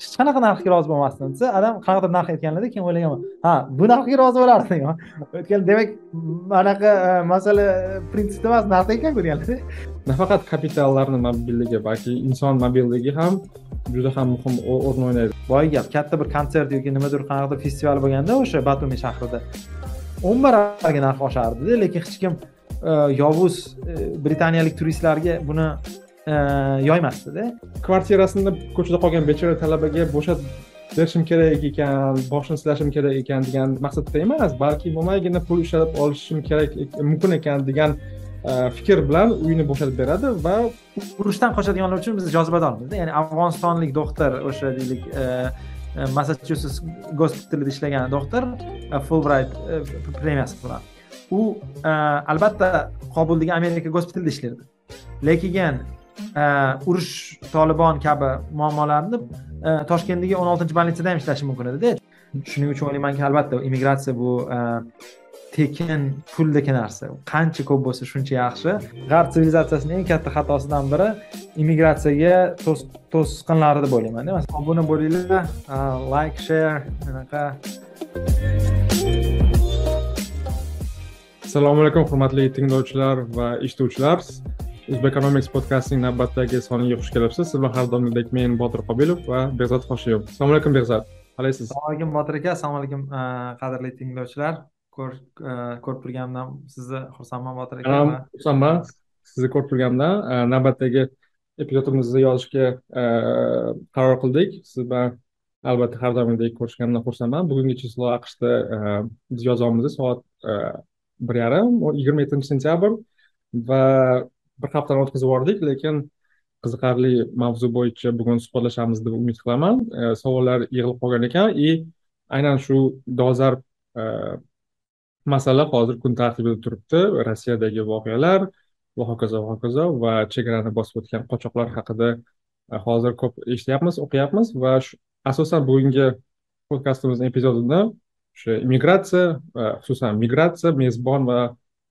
hech qanaqa narxga rozi bo'lmasdim. Desa adam qanaqadir narx aytganlarda keyin o'ylaganman ha bu narxga rozi bo'lardi o'tgan demak anaqa e, masala prinsipda emas narxda ekanku deganlarda nafaqat kapitallarni mobillligi balki inson mobilligi ham juda ham muhim o'rin o'ynaydi. Boy gap katta bir konsert yoki nimadir qanaqadir festival bo'lganda o'sha batumi shahrida. O'n barobarga narx oshardi lekin hech kim e, yovuz e, britaniyalik turistlarga buni e, yoymasdida kvartirasini ko'chada qolgan bechora talabaga bo'shatib berishim kerak ekan boshini silashim kerak ekan degan maqsadda emas balki mo'maygina pul ishlatib olishim kerak mumkin ekan degan fikr bilan uyini bo'shatib beradi va urushdan qochadiganlar uchun biz jozibadormizda ya'ni afg'onistonlik doktor o'sha deylik massachusets gospitalida ishlagan doktor fulbrayt premiyasi bilan. U albatta qobuldagi amerika gospitalida ishlardi lekin Э, urush tolibon kabi muammolarni э, toshkentdagi o'n oltinchi больницада ham ishlashi mumkin edida shuning uchun o'ylaymanki albatta immigratsiya bu э, tekin puldagi narsa. Qancha ko'p bo'lsa shuncha yaxshi. G'arb sivilizatsiyasini eng katta xatosidan biri immigratsiyaga to'sqinlari deb o'ylayman masalan obuna bo'linglar layk share anaqa. Assalomu alaykum hurmatli tinglovchilar va eshituvchilar. O'zbekonomics podkastining navbatdagi soniga xush kelibsiz siz bilan har doimgidek men botir qobilov va behzod hoshiyev assalomu alaykum behzod. Qalaysiz assalomu alaykum botir aka. Assalomu alaykum qadrli tinglovchilar. Ko'rib turganimdan sizni xursandman botir aka. Xursandman sizni ko'rib turganimdan. Navbatdagi epizodimizni yozishga qaror qildik. Siz bilan albatta har doimgidek ko'rishganimdan xursandman. Bugungi chislo aqshda biz yozyapmiz soat bir yarim yigirma yettinchi sentyabr. Va bir haftani o'tkazib yubordik lekin qiziqarli mavzu bo'yicha bugun suhbatlashamiz deb umid qilaman. E, savollar yig'ilib qolgan ekan. И aynan shu dolzarb e, masala hozir kun tartibida turibdi. Rossiyadagi voqealar va hokazo va hokazo va chegarani bosib o'tgan qochoqlar haqida e, hozir ko'p eshityapmiz o'qiyapmiz va asosan bugungi podkastimizni epizodida o'sha immigratsiya xususan migratsiya mezbon va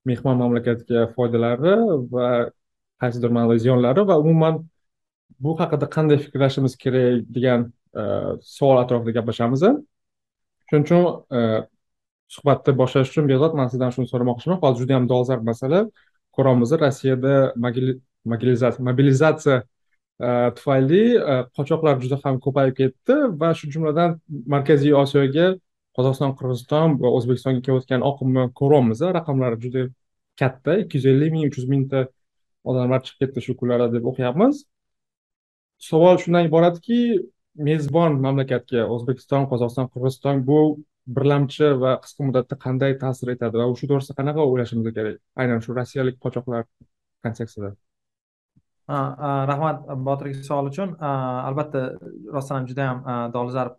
mehmon mamlakatga foydalari va qaysidir ma'noda ziyonlari va umuman bu haqida qanday fikrlashimiz kerak degan e, savol atrofida gaplashamiz shuning uchun e, suhbatni boshlash uchun behzod man sizdan shuni so'ramoqchiman. Hozir juda yam dolzarb masala. Ko'ramiz rossiyada mobilizatsiya e, tufayli qochoqlar juda ham ko'payib ketdi va shu jumladan markaziy osiyoga qozog'iston qirg'iziston va o'zbekistonga kelayotgan oqimni ko'ryapmiz raqamlar juda katta ikki yuz ellik ming uch yuz mingta odamlar chiqib ketdi shu kunlarda deb o'qiyapmiz. Savol shundan iboratki mezbon mamlakatga o'zbekiston qozog'iston qirg'iziston bu birlamchi va qisqa muddatda qanday ta'sir etadi va shu to'g'risida qanaqa o'ylashimiz kerak? Aynan shu rossiyalik qochoqlar kontekstida. Rahmat botir aka savol uchun albatta rostdan ham juda yam dolzarb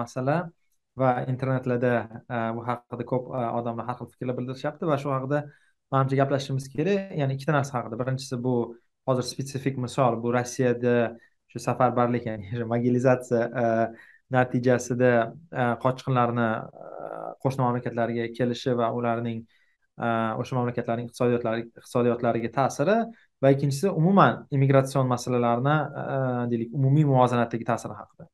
masala va internetlarda bu haqida ko'p odamlar har xil fikrlar bildirishyapti va shu haqida manimcha gaplashishimiz kerak. Ya'ni ikkita narsa haqida. Birinchisi bu hozir spetsifik misol bu rossiyada shu safarbarlik ya'ni mobilizatsiya e, natijasida e, qochqinlarni e, qo'shni mamlakatlarga kelishi va ularning o'sha mamlakatlarning iqtisodiyotlari iqtisodiyotlariga ta'siri va ikkinchisi umuman immigratsion masalalarni deylik umumiy muvozanatdagi ta'siri haqida.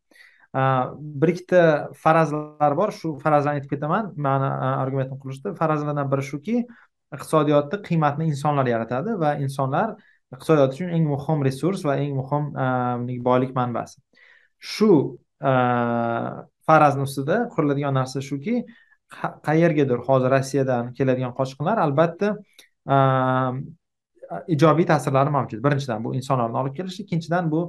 Bir ikkita farazlar bor. Shu farazlarni aytib ketaman. Mani argumentim qilishda farazlardan biri shuki iqtisodiyotni qiymatni insonlar yaratadi va insonlar iqtisodiyot uchun eng muhim resurs va eng muhim ehm, boylik manbasi. Shu ehm, farazni ustida quriladigan narsa shuki qayergadir hozir rossiyadan keladigan qochqinlar albatta ehm, ijobiy ta'sirlari mavjud. Birinchidan bu insonlarni olib kelishi ikkinchidan bu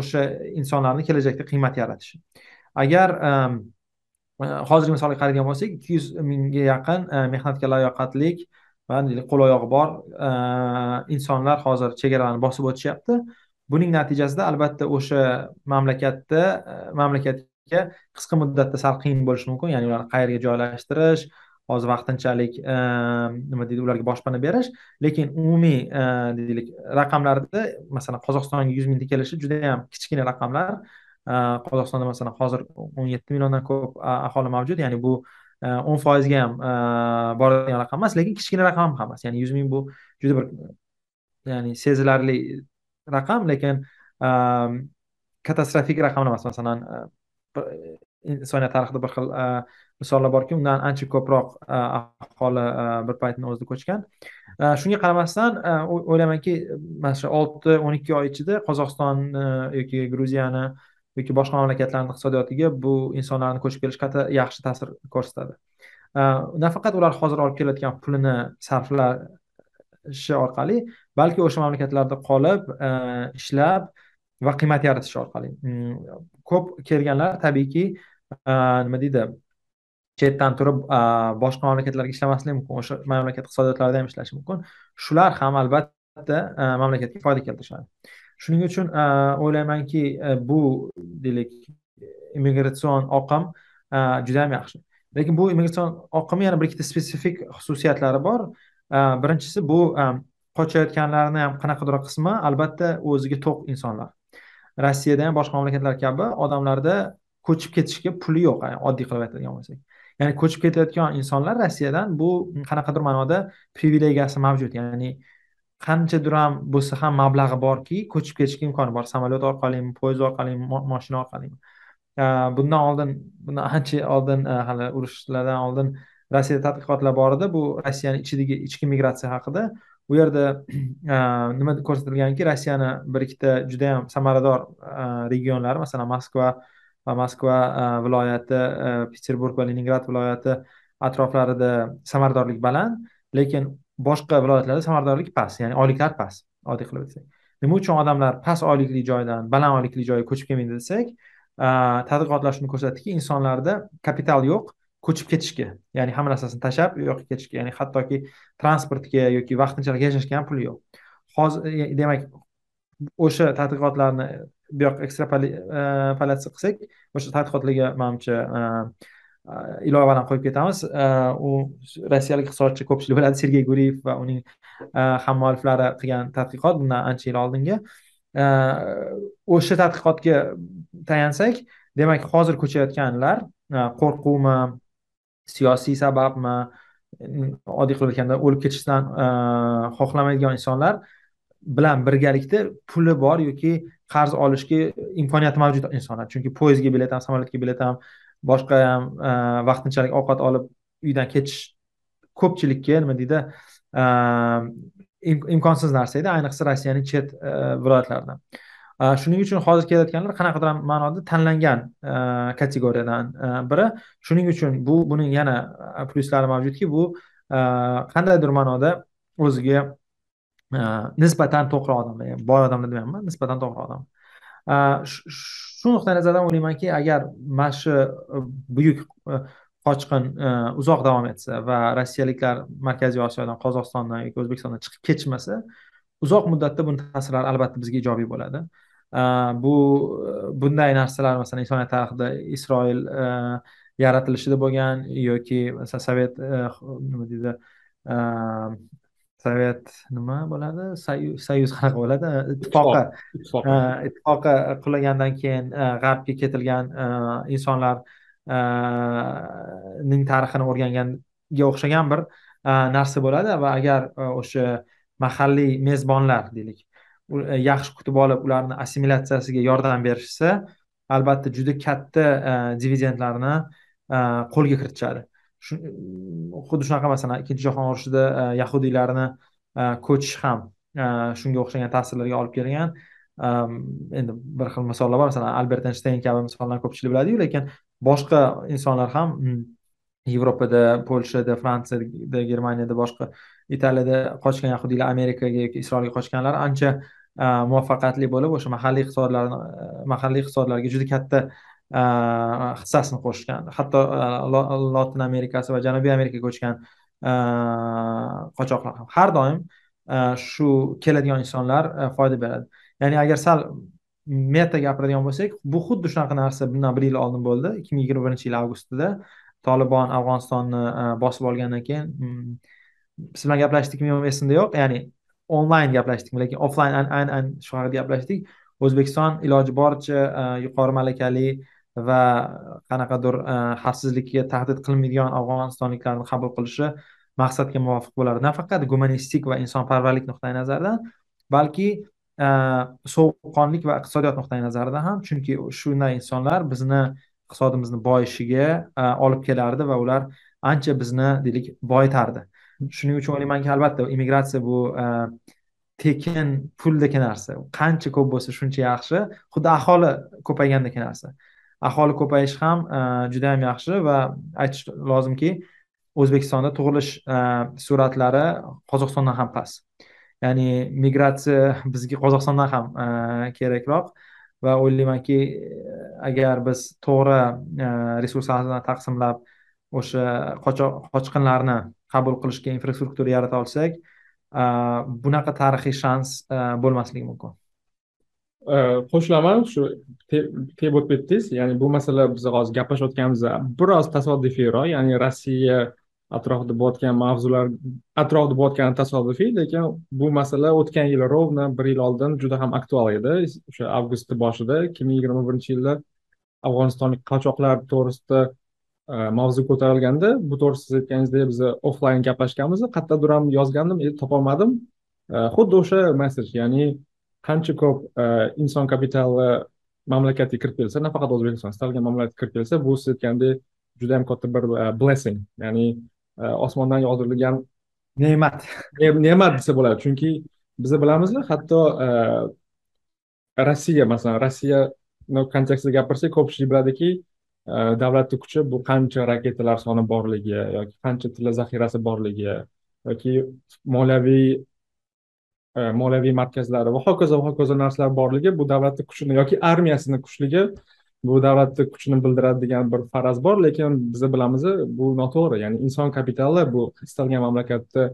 o'sha insonlarni kelajakda qiymat yaratishi. Agar hozirgi misolga qaraydigan bo'lsak ikki yuz mingga yaqin e, mehnatga layoqatlik va qo'l oyog'i bor e, insonlar hozir chegaralarni bosib o'tishyapti. Buning natijasida albatta o'sha mamlakatda e, mamlakatga qisqa muddatda sal qiyin bo'lishi mumkin ya'ni ularni qayerga joylashtirish hozir vaqtinchalik nima deydi ularga boshpana berish. Lekin umumiy deylik raqamlarda masalan qozog'istonga yuz mingta kelishi juda yam kichkina raqamlar. Э, qozog'istonda masalan hozir o'n yetti milliondan ko'p aholi mavjud. Ya'ni bu e, o'n foizga ham e, boradigan raqam emas lekin kichkina raqam ham emas. Ya'ni yuz ming bu juda bir ya'ni sezilarli raqam lekin e, katastrofik raqam emas. Masalan insoniyat tarixida bir xil misollar borki undan ancha ko'proq aholi bir paytni o'zida ko'chgan. Shunga qaramasdan o'ylaymanki mana shu olti o'n ikki oy ichida qozog'istonni yoki gruziyani yoki boshqa mamlakatlarni iqtisodiyotiga bu insonlarni ko'chib kelishi katta yaxshi ta'sir ko'rsatadi. Nafaqat ular hozir olib kelayotgan pulini sarflashi orqali balki o'sha mamlakatlarda qolib e, ishlab va qiymat yaratish orqali. Mm, ko'p kelganlar tabiiyki e, nima deydi chetdan turib e, boshqa mamlakatlarga ishlamasligi mumkin o'sha mamlakat iqtisodiyotlarida ham ishlashi mumkin. Shular ham albatta mamlakatga foyda keltirishadi. Shuning uchun e, o'ylaymanki e, bu deylik immigratsion oqim e, juda yam yaxshi. Lekin bu immigratsion oqimni yana bir ikkita spesifik xususiyatlari bor. Birinchisi bu qochayotganlarni ham qanaqadir qismi albatta o'ziga to'q insonlar. Rossiyada ham boshqa mamlakatlar kabi odamlarda ko'chib ketishga puli yo'q oddiy qilib aytadigan bo'lsak. Ya'ni ko'chib ketayotgan insonlar rossiyadan bu qanaqadir ma'noda privilegiyasi mavjud. Ya'ni qanchadir ham bo'lsa ham mablag'i borki ko'chib ketishga imkoni bor. Samolyot orqalimi poyezd orqalimi moshina orqalimi bundan oldin bundan ancha oldin e, hali urushlardan oldin rossiyada tadqiqotlar bor edi. Bu rossiyani ichidagi ichki migratsiya haqida. U yerda e, nima ko'rsatilganki rossiyani bir ikkita judayam samarador e, regionlari masalan moskva va moskva viloyati peterburg va leningrad viloyati atroflarida samaradorlik baland. Lekin boshqa viloyatlarda samaradorlik past ya'ni oyliklar past oddiy qilib aytsak. Nima uchun odamlar past oylikli joydan baland oylikli joyga ko'chib kelmaydi desak tadqiqotlar shuni ko'rsatdiki insonlarda kapital yo'q ko'chib ketishga ya'ni hamma narsasini tashlab u yoqqa ketishga ya'ni hattoki transportga yoki vaqtinchalik yashashga ham puli yo'q. Hozir e, demak o'sha tadqiqotlarni bu yoqqa ekstrapolyatsiya e, qilsak o'sha tadqiqotlarga manimcha ilovani qo'yib ketamiz u rossiyalik iqtisodchi ko'pchilik biladi sergey guriyev va uning э, hammualliflari qilgan tadqiqot bundan ancha yil oldingi. Э, o'sha tadqiqotga tayansak demak hozir ko'chayotganlar e, qo'rquvmi siyosiy sababmi oddiy qilib aytganda o'lib ketishdan e, xohlamaydigan insonlar bilan birgalikda puli bor yoki qarz olishga imkoniyati mavjud insonlar. Chunki poyezdga bilet ham samolyotga bilet ham boshqa ham e, vaqtinchalik ovqat olib uydan ketish ko'pchilikka nima deydi e, imkonsiz narsa edi. Ayniqsa rossiyaning chet e, viloyatlarida shuning uchun hozir kelayotganlar qanaqadir ma'noda tanlangan kategoriyadan biri. Shuning uchun bu buning yana plyuslari mavjudki bu qandaydir ma'noda o'ziga nisbatan to'g'ri odam. Boy odamlar demayapman nisbatan to'g'ri odam. Shu nuqtai nazardan o'ylaymanki agar mana shu e, buyuk e, qochqin e, uzoq davom etsa va rossiyaliklar markaziy osiyodan qozog'istondan yoki o'zbekistondan chiqib ketishmasa uzoq muddatda buni ta'sirlari albatta bizga ijobiy bo'ladi. Bu bunday narsalar masalan insoniyat tarixida isroil yaratilishida bo'lgan yoki masalan sovet nima deydi sovet nima bo'ladi? Soyuz qanaqa bo'ladi? Ittifoqi. Ittifoqi qulagandan keyin g'arbga ketilgan insonlar ning tarixini o'rganganga o'xshagan bir narsa bo'ladi va agar o'sha mahalliy mezbonlar deylik yaxshi kutib olib ularni assimilyatsiyasiga yordam berishsa albatta juda katta dividendlarni qo'lga kiritishadi xuddi shunaqa masalan ikkinchi jahon urushida e, yahudiylarni e, ko'chish ham e, shunga o'xshagan ta'sirlarga olib kelgan. Endi bir xil misollar bor masalan albert enshtayn kabi misollarni ko'pchilik biladiyu lekin boshqa insonlar ham hmm, yevropada polshada fransiyada germaniyada boshqa italiyada qochgan yahudiylar amerikaga yoki isroilga qochganlar ancha muvaffaqiyatli bo'lib o'sha mahalliy iqtisodlarni mahalliy iqtisodlarga juda katta hissasini qo'shgan hatto lotin amerikasi va janubiy amerikaga ko'chgan qochoqlar ham har doim shu keladigan insonlar foyda beradi ya'ni agar sal meta gapiradigan bo'lsak bu xuddi shunaqa narsa bundan bir yil oldin bo'ldi ikki ming yigirma birinchi yil avgustida tolibon afg'onistonni bosib olgandan keyin siz bilan gaplashdikmi yo'qmi esimda yo'q ya'ni onlayn gaplashdikmi lekin offlayn aynan shu haqida gaplashdik o'zbekiston iloji boricha yuqori malakali va qanaqadir e, xavfsizlikka tahdid qilmaydigan afg'onistonliklarni qabul qilishi maqsadga muvofiq bo'ladi. Nafaqat gumanistik va insonparvarlik nuqtai nazaridan balki e, sovuqqonlik va iqtisodiyot nuqtai nazaridan ham chunki shunday insonlar bizni iqtisodimizni boyishiga e, olib kelardi va ular ancha bizni deylik boyitardi shuning uchun o'ylaymanki albatta immigratsiya bu tekin puldek narsa. Qancha ko'p bo'lsa shuncha yaxshi. Xuddi aholi ko'paygandek narsa. Aholi ko'payishi ham e, juda yam yaxshi va aytish lozimki o'zbekistonda tug'ilish e, sur'atlari qozog'istondan ham past. Ya'ni migratsiya bizga qozog'istondan ham e, kerakroq va o'ylaymanki agar biz to'g'ri resurslarni taqsimlab o'sha qochqinlarni qabul qilishga infrastruktura yarata olsak bunaqa tarixiy shans bo'lmasligi mumkin. Э, qo'shilaman shu tep o'tib ketdingiz. Ya'ni bu masala biz hozir gaplashayotganimiz biroz tasodifiyroq ya'ni rossiya atrofida bo'layotgan mavzular atrofida bo'layotgani tasodifiy lekin bu masala o'tgan yili ровно bir yil oldin juda ham aktual edi. O'sha avgust boshida ikki ming yigirma birinchi yilda afg'onistonlik qochoqlar to'g'risida e, mavzu ko'tarilganda bu to'g'risida siz aytganingizdek biz offlayn gaplashganmiz. Qayerdadir ham yozgandim topolmadim. E, xuddi o'sha messej ya'ni qancha ko'p inson kapitali mamlakatga kirib kelsa nafaqat o'zbekiston istalgan mamlakatga kirib kelsa bu siz aytgandek juda yam katta bir blessing. Ya'ni osmondan yog'dirilgan ne'mat. Ne'mat desa bo'ladi. Chunki biz bilamizlar hatto rossiya masalan rossiyani kontekstida gapirsak ko'pchilik biladiki davlatni kuchi bu qancha raketalar soni borligi yoki qancha tilla zaxirasi borligi yoki moliyaviy e, E, moliyaviy markazlari va hokazo va hokazo narsalar borligi bu davlatni kuchini yoki armiyasini kuchligi bu davlatni kuchini bildiradi degan bir faraz bor lekin biz bilamiz bu noto'g'ri. Ya'ni inson kapitali bu istalgan mamlakatni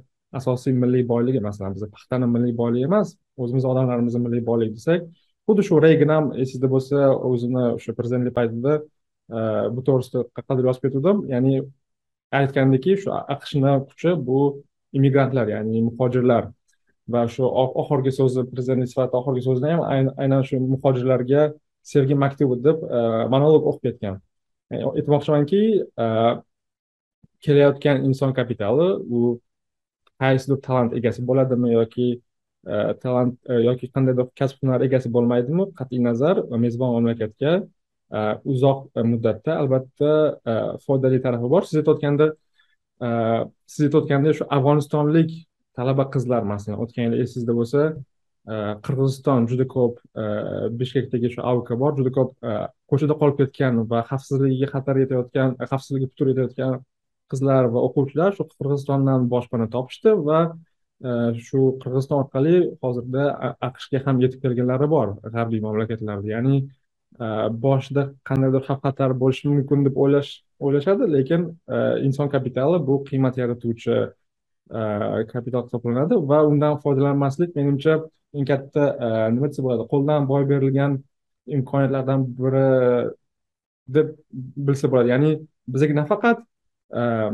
asosiy milliy boyligi masalan biz paxtani milliy boyligi emas o'zimizni odamlarimizni milliy boyligi desak xuddi shu reygan ham esingizda bo'lsa o'zini o'sha prezidentlik paytida e, bu to'g'risida qadr yozib ketgandim ya'ni aytgandiki shu aqshni kuchi bu immigrantlar ya'ni muhojirlar. Va shu oxirgi so'zi prezidentlik sifatida oxirgi so'zida ham aynan shu muhojirlarga sevgi maktubi deb e, monolog o'qib ketgan. E, aytmoqchimanki e, kelayotgan inson kapitali u qaysidir talant egasi bo'ladimi yoki talant yoki qandaydir kasb hunar egasi bo'lmaydimi? Qat'iy nazar mezbon mamlakatga uzoq muddatda albatta foydali tarafi bor. Siz aytayotganda siz aytayotgandek shu afg'onistonlik talaba qizlar masalan o'tgan yili esingizda bo'lsa e, qirg'iziston juda ko'p e, bishkekdagi shu avka bor juda ko'p e, ko'chada qolib ketgan va xavfsizligiga xatar yetayotgan xavfsizligi putur yetayotgan qizlar va o'quvchilar shu qirg'izistondan boshpana topishdi va shu qirg'iziston orqali hozirda aqshga ham yetib kelganlari bor g'arbiy mamlakatlarda. Ya'ni boshida qandaydir xavf xatar bo'lishi mumkin deb o'ylash o'ylashadi lekin inson kapitali bu qiymat yaratuvchi Э, kapital hisoblanadi va undan foydalanmaslik menimcha eng katta э, nima desa bo'ladi qo'ldan boy berilgan imkoniyatlardan biri deb bilsa bo'ladi. Ya'ni bizga nafaqat э,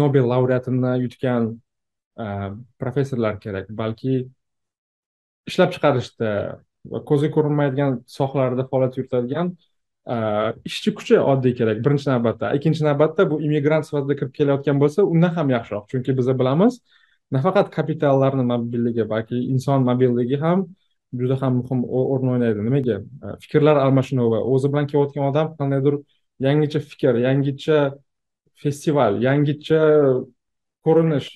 nobel laureatini yutgan professorlar kerak balki ishlab chiqarishda va ko'zga ko'rinmaydigan sohalarda faoliyat yuritadigan ishchi kuchi oddiy kerak birinchi navbatda ikkinchi navbatda bu immigrant sifatida kirib kelayotgan bo'lsa undan ham yaxshiroq chunki biz bilamiz nafaqat kapitallarni mobilligi balki inson mobilligi ham juda ham muhim o'rin o'ynaydi nimaga fikrlar almashinuvi o'zi bilan kelayotgan odam qandaydir yangicha fikr yangicha festival yangicha ko'rinish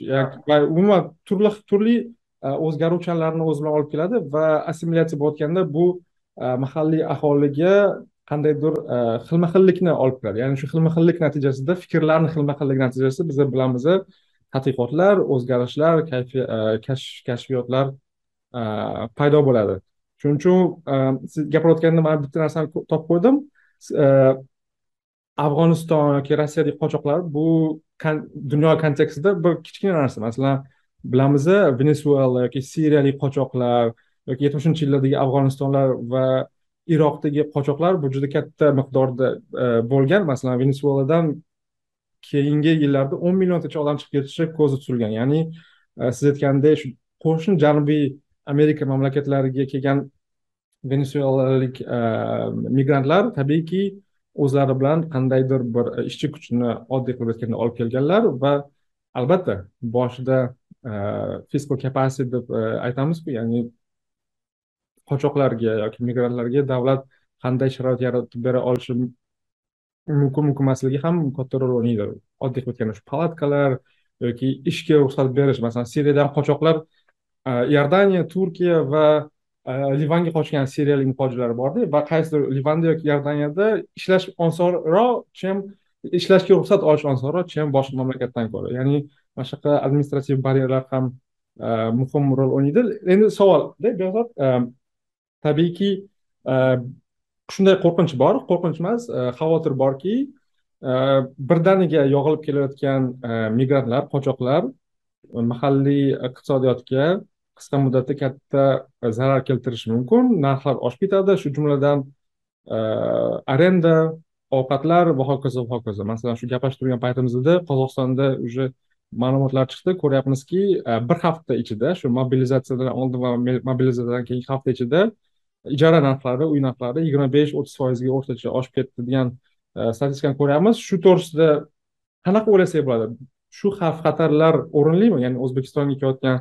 va umuman turli turli o'zgaruvchanlarni o'zi bilan olib keladi va assimilyatsiya bo'layotganda bu mahalliy aholiga qandaydir e, xilma xillikni olib keladi ya'ni shu xilma xillik natijasida fikrlarni xilma xillik natijasida biz bilamiz tadqiqotlar o'zgarishlar e, kashfiyotlar e, paydo bo'ladi. Shuning uchun siz gapirayotganda man bitta narsani topib qo'ydim. Afg'oniston yoki rossiyadagi qochoqlar bu dunyo kontekstida bir kichkina narsa. Masalan bilamiz venesuela yoki siriyalik qochoqlar yoki yetmishinchi yillardagi afg'onistonlar va iroqdagi qochoqlar bu juda katta miqdorda e, bo'lgan. Masalan venesueladan keyingi yillarda o'n milliontacha odam chiqib ketishi ko'zda tutilgan ya'ni e, siz aytgandek shu qo'shni janubiy amerika mamlakatlariga kelgan venesuelalik e, migrantlar tabiiyki o'zlari bilan qandaydir bir ishchi kuchini oddiy qilib aytganda olib kelganlar va albatta boshida fiscal capacity deb aytamizku. Ya'ni qochoqlarga yoki migrantlarga davlat qanday sharoit yaratib bera olishi mumkin mumkin emasligi ham katta rol o'ynaydi. Oddiy qilib aytganda shu palatkalar yoki ishga ruxsat berish masalan siriyadan qochoqlar e, iordaniya turkiya va e, livanga qochgan siriyalik muhojirlar borda va qaysidir livanda yoki iordaniyada ishlash osonroq chem ishlashga ruxsat olish osonroq chem boshqa mamlakatdan ko'ra. Ya'ni mana shunaqa administrativ baryerlar ham e, muhim rol o'ynaydi. Endi savolda behzod tabiiyki e, shunday qo'rqinch bor. Qo'rqinch emas e, xavotir borki e, birdaniga yog'ilib kelayotgan migrantlar qochoqlar mahalliy iqtisodiyotga qisqa muddatda katta zarar keltirishi mumkin. Narxlar oshib ketadi. Shu jumladan arenda ovqatlar va hokazo va hokazo. Masalan shu gaplashib turgan paytimizda qozog'istonda уже ma'lumotlar chiqdi. Ko'ryapmizki bir hafta ichida shu mobilizatsiyadan oldin va mobilizatsiyadan keyingi hafta ichida ijara narxlari uy narxlari yigirma besh o'ttiz foizga o'rtacha oshib ketdi degan e, statistikani ko'ryapmiz. Shu to'g'risida qanaqa o'ylasak bo'ladi? Shu xavf xatarlar o'rinlimi? Ya'ni o'zbekistonga kelayotgan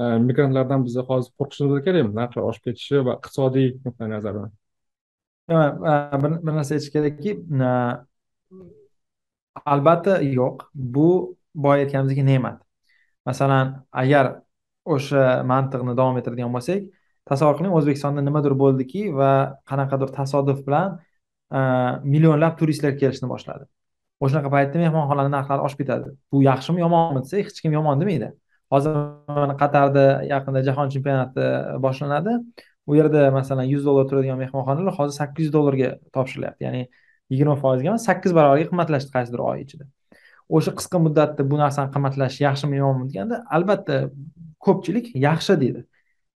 e, migrantlardan biza hozir qo'rqishimiz kerakmi? Narxlar oshib ketishi va iqtisodiy nuqtai nazardan. E, bir narsa aytish kerakki albatta yo'q. Bu boya aytganimizdek ne'mat. Masalan agar o'sha mantiqni davom ettiradigan bo'lsak tasavvur qiling o'zbekistonda nimadir bo'ldiki va qanaqadir tasodif bilan e, millionlab turistlar kelishni boshladi. O'shanaqa paytda mehmonxonalarni narxlari oshib ketadi. Bu yaxshimi yomonmi desak hech kim yomon demaydi. Hozir mana qatarda yaqinda jahon chempionati boshlanadi. U yerda masalan yuz dollar turadigan mehmonxonalar hozir sakkiz yuz dollarga topshirilyapti. Ya'ni yigirma foizga emas sakkiz barobarga qimmatlashdi qaysidir oy ichida. O'sha qisqa muddatda bu narsani qimmatlashi yaxshimi yomonmi deganda albatta ko'pchilik yaxshi deydi.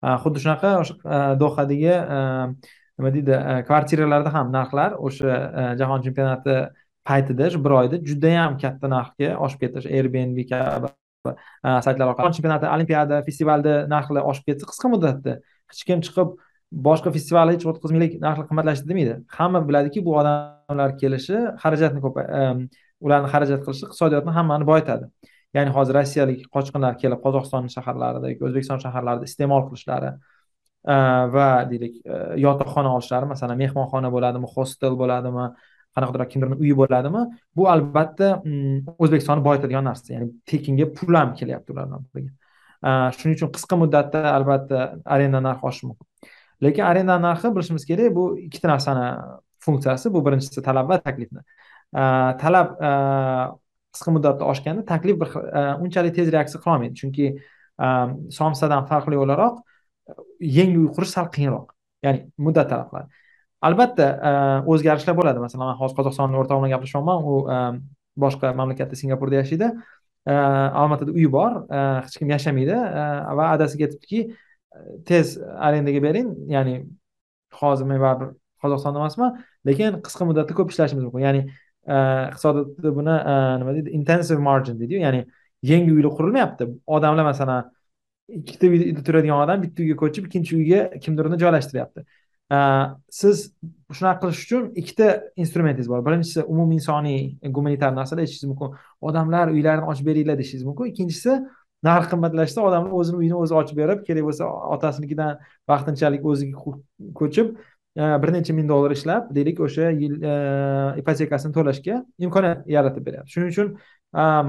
Э, xuddi shunaqa o'sha э, dohadagi э, nima deydi kvartiralarda ham narxlar o'sha e, jahon chempionati paytida shu bir oyda judayam katta narxga oshib ketdi airbnb kabi e, saytlar orqali. Chempionati olimpiada festivalda narxlar oshib ketsa qisqa muddatda. Hech kim chiqib boshqa festivalda hech minglik narxlar qimmatlashdi demaydi hamma biladiki bu odamlar kelishi xarajatni ko'p e, ularni xarajat qilishi iqtisodiyotni hammani boyitadi. Ya'ni hozir rossiyalik qochqinlar kelib qozog'iston shaharlarida yoki o'zbekiston shaharlarida iste'mol qilishlari e, va deylik e, yotoqxona olishlari masalan mehmonxona bo'ladimi hostel bo'ladimi qanaqadir kimdirni uyi bo'ladimi bu albatta mm, o'zbekistonni boyitadigan narsa. Ya'ni tekinga pul ham kelyapti ulardan e, shuning uchun qisqa muddatda albatta arenda narxi oshishi mumkin. Lekin arenda narxi bilishimiz kerak bu ikkita narsani funksiyasi bu birinchisi talab va taklifni. Talab qisqa muddatda oshganda taklif bir e, unchalik tez reaksiya qilolmaydi chunki e, somsadan farqli o'laroq yangi uy qurish sal qiyinroq. Ya'ni muddat talab qiladi albatta e, o'zgarishlar bo'ladi. Masalan man hozir qozog'istonni o'rtog'im bilan gaplashyapman u boshqa mamlakatda singapurda yashaydi. Almatada uyi bor hech kim yashamaydi va adasiga aytibdiki tez arendaga bering. Ya'ni hozir men baribir qozog'istonda emasman lekin qisqa muddatda ko'p ishlashimiz mumkin. Ya'ni Э, iqtisodiyotda buni э, nima deydi? Intensive margin deydiyu. Ya'ni yangi uylar qurilmayapti odamlar masalan ikkita uyda turadigan odam bitta uyga ko'chib ikkinchi uyga kimdirni joylashtiryapti. Э, siz shunaqa qilish uchun ikkita instrumentingiz bor. Birinchisi umumiy insoniy gumanitar narsalar aytishingiz mumkin. Odamlar uylarini ochib beringlar deyishingiz mumkin. Ikkinchisi narx qimmatlashsa odamlar o'zini uyini o'zi ochib berib kerak bo'lsa otasinikidan vaqtinchalik o'ziga ko'chib Э, bir necha ming dollar ishlab deylik o'sha yil э, ipotekasini to'lashga imkoniyat yaratib beryapti. Shuning uchun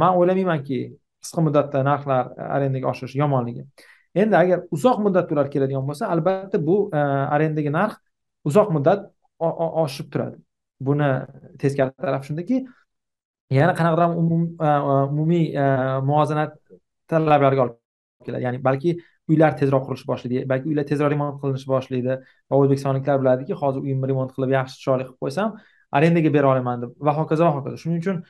man o'ylamaymanki qisqa muddatda narxlar e, arendaga oshishi yomonligi. Endi agar uzoq muddatda ular keladigan bo'lsa albatta bu e, arendaga narx uzoq muddat oshib turadi. Buni teskari tarafi shundaki yana qanaqadir e, umumiy muvozanat talablarga olib keladi. Ya'ni balki uylar tezroq qurilishi boshlaydi balki uylar tezroq remont qilinishi boshlaydi. Va o'zbekistonliklar biladiki hozir uyimni remont qilib yaxshi chiroyli qilib qo'ysam arendaga bera olaman deb. Va hokazo va hokazo. Shuning uchun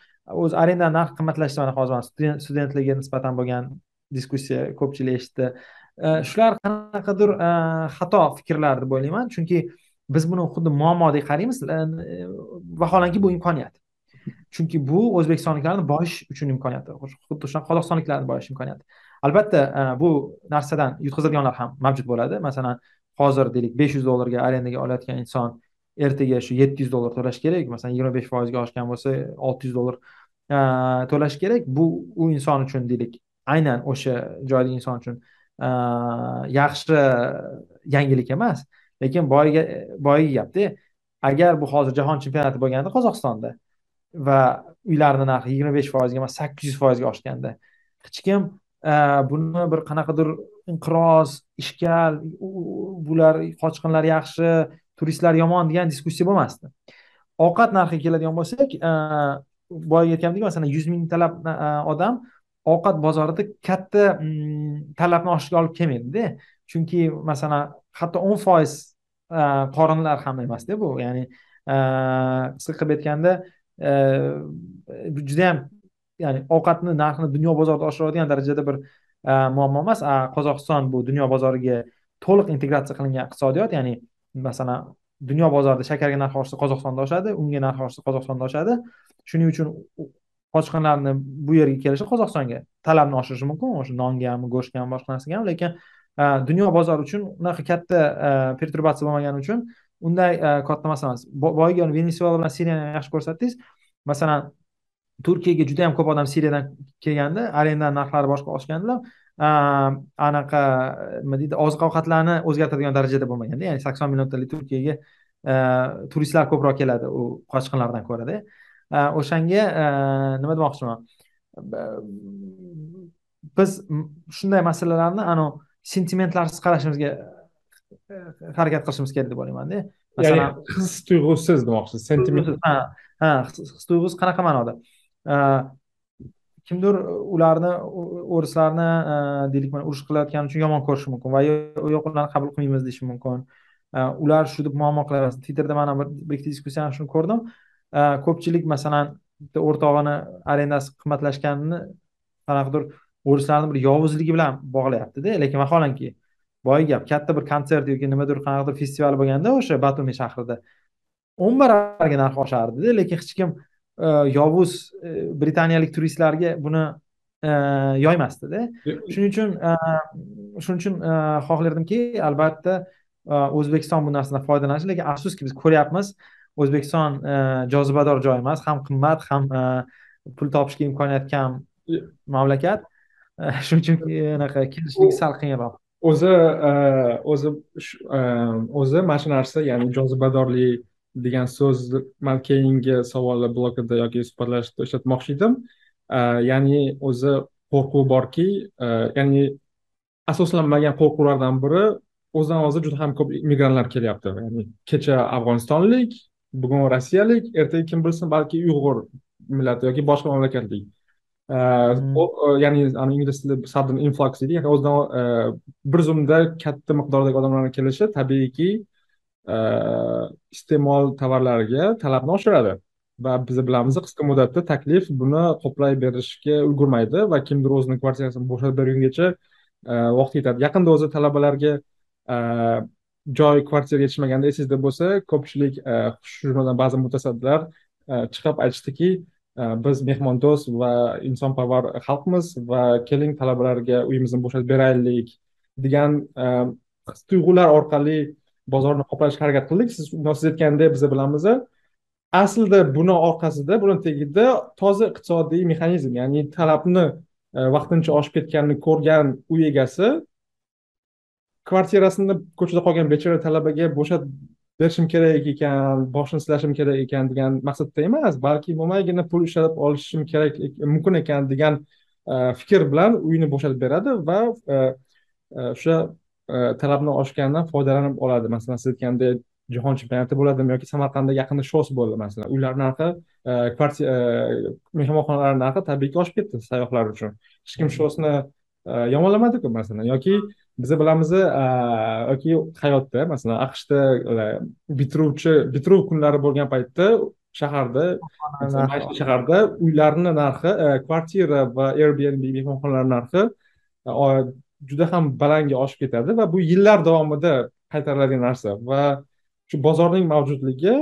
o'zi arenda narx qimmatlashdi mana hozir studentlarga nisbatan bo'lgan diskussiya ko'pchilik eshitdi. E, shular qanaqadir e, xato fikrlar deb o'ylayman chunki biz buni xuddi muammodek qaraymiz e, vaholanki bu imkoniyat. Chunki bu o'zbekistonliklarni boyish uchun imkoniyati xuddi shunaqa qozog'istonliklarni boyish imkoniyati albatta e, bu narsadan yutqazilganlar ham mavjud bo'ladi. Masalan hozir deylik besh yuz dollarga arendaga olayotgan inson ertaga shu yetti yuz dollar to'lash kerak masalan yigirma besh foizga oshgan bo'lsa olti yuz dollar e, to'lash kerak. Bu u inson uchun deylik aynan o'sha joydagi inson uchun e, yaxshi yangilik emas. Lekin boyga boyagi gapda agar bu hozir jahon chempionati bo'lganda qozog'istonda va uylarni narxi yigirma besh foizga emas sakkiz yuz foizga oshganda hech kim buni bir qanaqadir inqiroz ishkal bular qochqinlar yaxshi turistlar yomon degan diskussiya bo'lmasdi. Ovqat narxiga keladigan bo'lsak e, boya aytgandek masalan yuz mingtalab e, odam ovqat bozorida katta mm, talabni oshishga olib kelmaydida. Chunki masalan hatto o'n foiz e, qorinlar ham emasda bu. Ya'ni qisqa qilib aytganda judayam ya'ni ovqatni narxini dunyo bozorida oshiradigan darajada bir e, muammo emas. Qozog'iston bu dunyo bozoriga to'liq integratsiya qilingan iqtisodiyot ya'ni masalan dunyo bozorida shakarga narxi oshsa qozog'istonda oshadi unga narxi oshsa qozog'istonda oshadi. Shuning uchun qochqinlarni bu yerga kelishi qozog'istonga. Talabni oshirishi mumkin o'sha nonga ham go'shtga ham boshqa narsaga ham lekin e, dunyo bozori uchun unaqa katta e, perturbatsiya bo'lmagani uchun unday katta masala emas boyagi venesuela bilan siriyani yaxshi ko'rsatdingiz. Masalan turkiyaga juda yam ko'p odam siriyadan kelganda arenda narxlari boshqa oshganda anaqa nima deydi oziq ovqatlarni o'zgartiradigan darajada bo'lmaganda ya'ni sakson minutalik turkiyaga turistlar ko'proq keladi u qochqinlardan ko'rada o'shanga nima demoqchiman? Biz shunday masalalarni anavi sentimentlarsiz qarashimizga harakat qilishimiz kerak deb o'ylaymanda. Masalan his tuyg'usiz demoqchisiz sentiment ha his tuyg'usi qanaqa ma'noda Э, kimdir ularni o'rislarni e, deylik mana urush qilayotgani uchun yomon ko'rishi mumkin va yo'q ularni qabul qilmaymiz deyishi mumkin. E, ular shu deb muammo qilyapmiz twitterda mana bir ikkita diskussiyani shuni ko'rdim. E, ko'pchilik masalan bitta o'rtog'ini arendasi qimmatlashganini qanaqadir o'rislarni bir yovuzligi bilan bog'layaptida. Lekin vaholanki boyagi gap katta bir konsert yoki nimadir qanaqadir festival bo'lganda o'sha batumi shahrida o'n baravarga narxi oshardi lekin hech kim yovuz e, britaniyalik turistlarga buni e, yoymasdida shuning uchun shuning uchun xohlardimki albatta o'zbekiston bu narsadan foydalanishi lekin afsuski biz ko'ryapmiz o'zbekiston jozibador joy emas ham qimmat ham pul topishga imkoniyati kam mamlakat. Shuning uchun anaqa kelishligi sal qiyinroq o'zi e, o'zi e, o'zi mana shu narsa ya'ni jozibadorlik degan so'zni man keyingi savollar blokida yoki suhbatlashishda ishlatmoqchi edim. E, ya'ni o'zi qo'rquv borki ya'ni asoslanmagan qo'rquvlardan biri o'zidan o'zi juda ham ko'p migrantlar kelyapti. Ya'ni kecha afg'onistonlik bugun rossiyalik ertaga kim bilsin balki uyg'ur millati yoki boshqa mamlakatlik. Hmm. ya'ni ingliz tilida sudden influx deydi ya'ni o'zidan bir zumda katta miqdordagi odamlarni kelishi tabiiyki Э, iste'mol tovarlariga talabni oshiradi. Va biz bilamiz qisqa muddatda taklif buni qoplay berishga ulgurmaydi va kimdir o'zini kvartirasini bo'shatib bergungacha e, vaqt yetadi. Yaqinda o'zi talabalarga e, joy kvartira yetishmaganda esingizda bo'lsa ko'pchilik e, shu jumladan ba'zi mutasaddilar chiqib aytishdiki biz mehmondo'st va insonparvar xalqmiz va keling talabalarga uyimizni bo'shatib beraylik degan his tuyg'ular orqali bozorni qoplashga harakat qildik. Siz siz aytgandek biz bilamiz aslida buni orqasida buni tagida toza iqtisodiy mexanizm ya'ni talabni e, vaqtincha oshib ketganini ko'rgan uy egasi kvartirasini ko'chada qolgan bechora talabaga bo'shatib berishim kerak ekan boshini silashim kerak ekan degan maqsadda emas balki mo'maygina pul ishlab olishim kerak mumkin ekan degan e, fikr bilan uyini bo'shatib beradi va e, o'sha talabni oshganidan foydalanib oladi. Masalan siz aytgandek jahon chempionati bo'ladimi yoki samarqandda yaqinda shos bo'ldi masalan. Uylar narxi mehmonxonalar narxi tabiiyki oshib ketdi sayyohlar uchun. Hech kim shosni yomonlamadiku masalan. Yoki biz bilamiz yoki hayotda masalan aqshda bitiruvchi bitiruv kunlari bo'lgan paytda shaharda shaharda uylarni narxi kvartira va airbnb mehmonxonalar narxi juda ham balandga oshib ketadi va bu yillar davomida qaytariladigan narsa. Va shu bozorning mavjudligi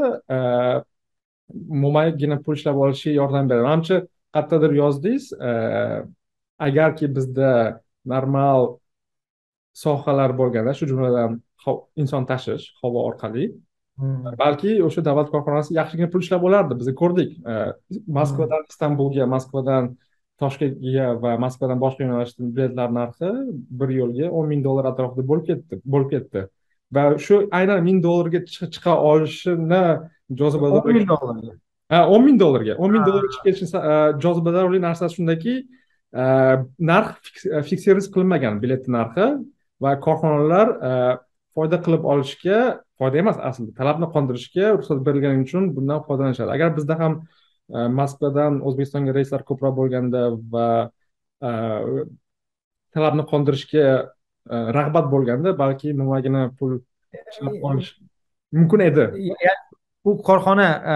mo'maygina pul ishlab olishga yordam beradi. Manimcha qayerdadir yozdingiz agarki bizda normal sohalar bo'lganda shu jumladan inson tashish havo orqali hmm. balki o'sha davlat korxonasi yaxshigina pul ishlab olardi. Biz ko'rdik. Moskvadan istanbulga moskvadan toshkentga va moskvadan boshqa yo'nalishda biletlar narxi bir yo'lga o'n ming dollar atrofida bo'lib ketdi bo'lib ketdi. Va shu aynan ming dollarga chiqa olishini jozibador o'n ming dollarga ha o'n ming dollarga o'n ming dollarga chiqib ketishi jozibadorli narsasi shundaki narx fiksировать qilinmagan biletni narxi va korxonalar foyda qilib olishga foyda emas aslida talabni qondirishga ruxsat berilgani uchun bundan foydalanishadi. Agar bizda ham Э, moskvadan o'zbekistonga reyslar ko'proq bo'lganda va e, talabni qondirishga e, rag'bat bo'lganda balki nimagina pul olish mumkin edi. Bu korxona e,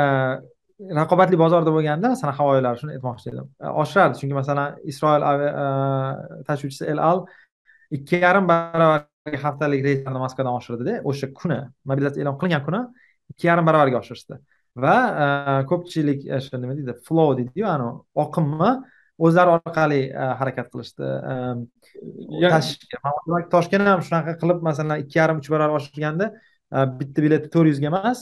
raqobatli bozorda bo'lganda masalan havoyilari shuni aytmoqchi edim. Oshirardi chunki masalan isroil tashuvchisi el al ikki yarim baravarga haftalik reyslarni moskvadan oshirdida o'sha kuni mobilizatsiya e'lon qilingan kuni ikki yarim baravarga oshirishdi. Va ko'pchilik shu nima deydi flow deydiyu anavi oqimni o'zlari orqali harakat qilishdi. Toshkent ham shunaqa qilib masalan ikki yarim uch barobar oshirganda bitta bilet to'rt yuzga emas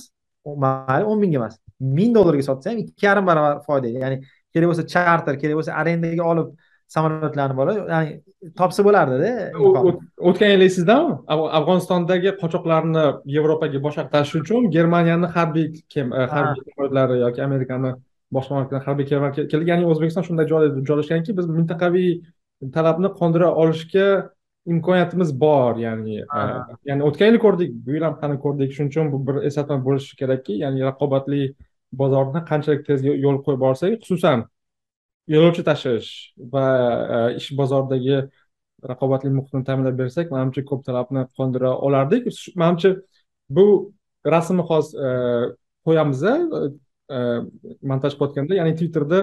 mayli o'n mingga emas ming dollarga sotsa ham ikki yarim barobar foyda ya'ni kerak bo'lsa charter kerak bo'lsa arendaga olib samolyotlarni bo'lib ya'ni topsa bo'lardida o'tgan yil eslaysizlarmi afg'onistondagi qochoqlarni yevropaga boshqa tashish uchun germaniyani harbiy harbiy samolyotlari yoki amerikani boshqa mamlakatdan harbiy kemalar kelgan ya'ni o'zbekiston shunday joyda joylashganki biz mintaqaviy talabni qondira olishga imkoniyatimiz bor ya'ni e, ya'ni o'tgan yili ko'rdik bu yil ham qani ko'rdik shuning uchun bu bir eslatma bo'lishi kerakki ya'ni raqobatli bozorni qanchalik tez yo'l qo'yib borsak xususan yo'lovchi tashish va e, ish bozoridagi raqobatli muhitni ta'minlab bersak manimcha ko'p talabni qondira olardik. Manimcha bu rasmni hozir e, qo'yamiz e, montaj qilayotganda ya'ni twitterda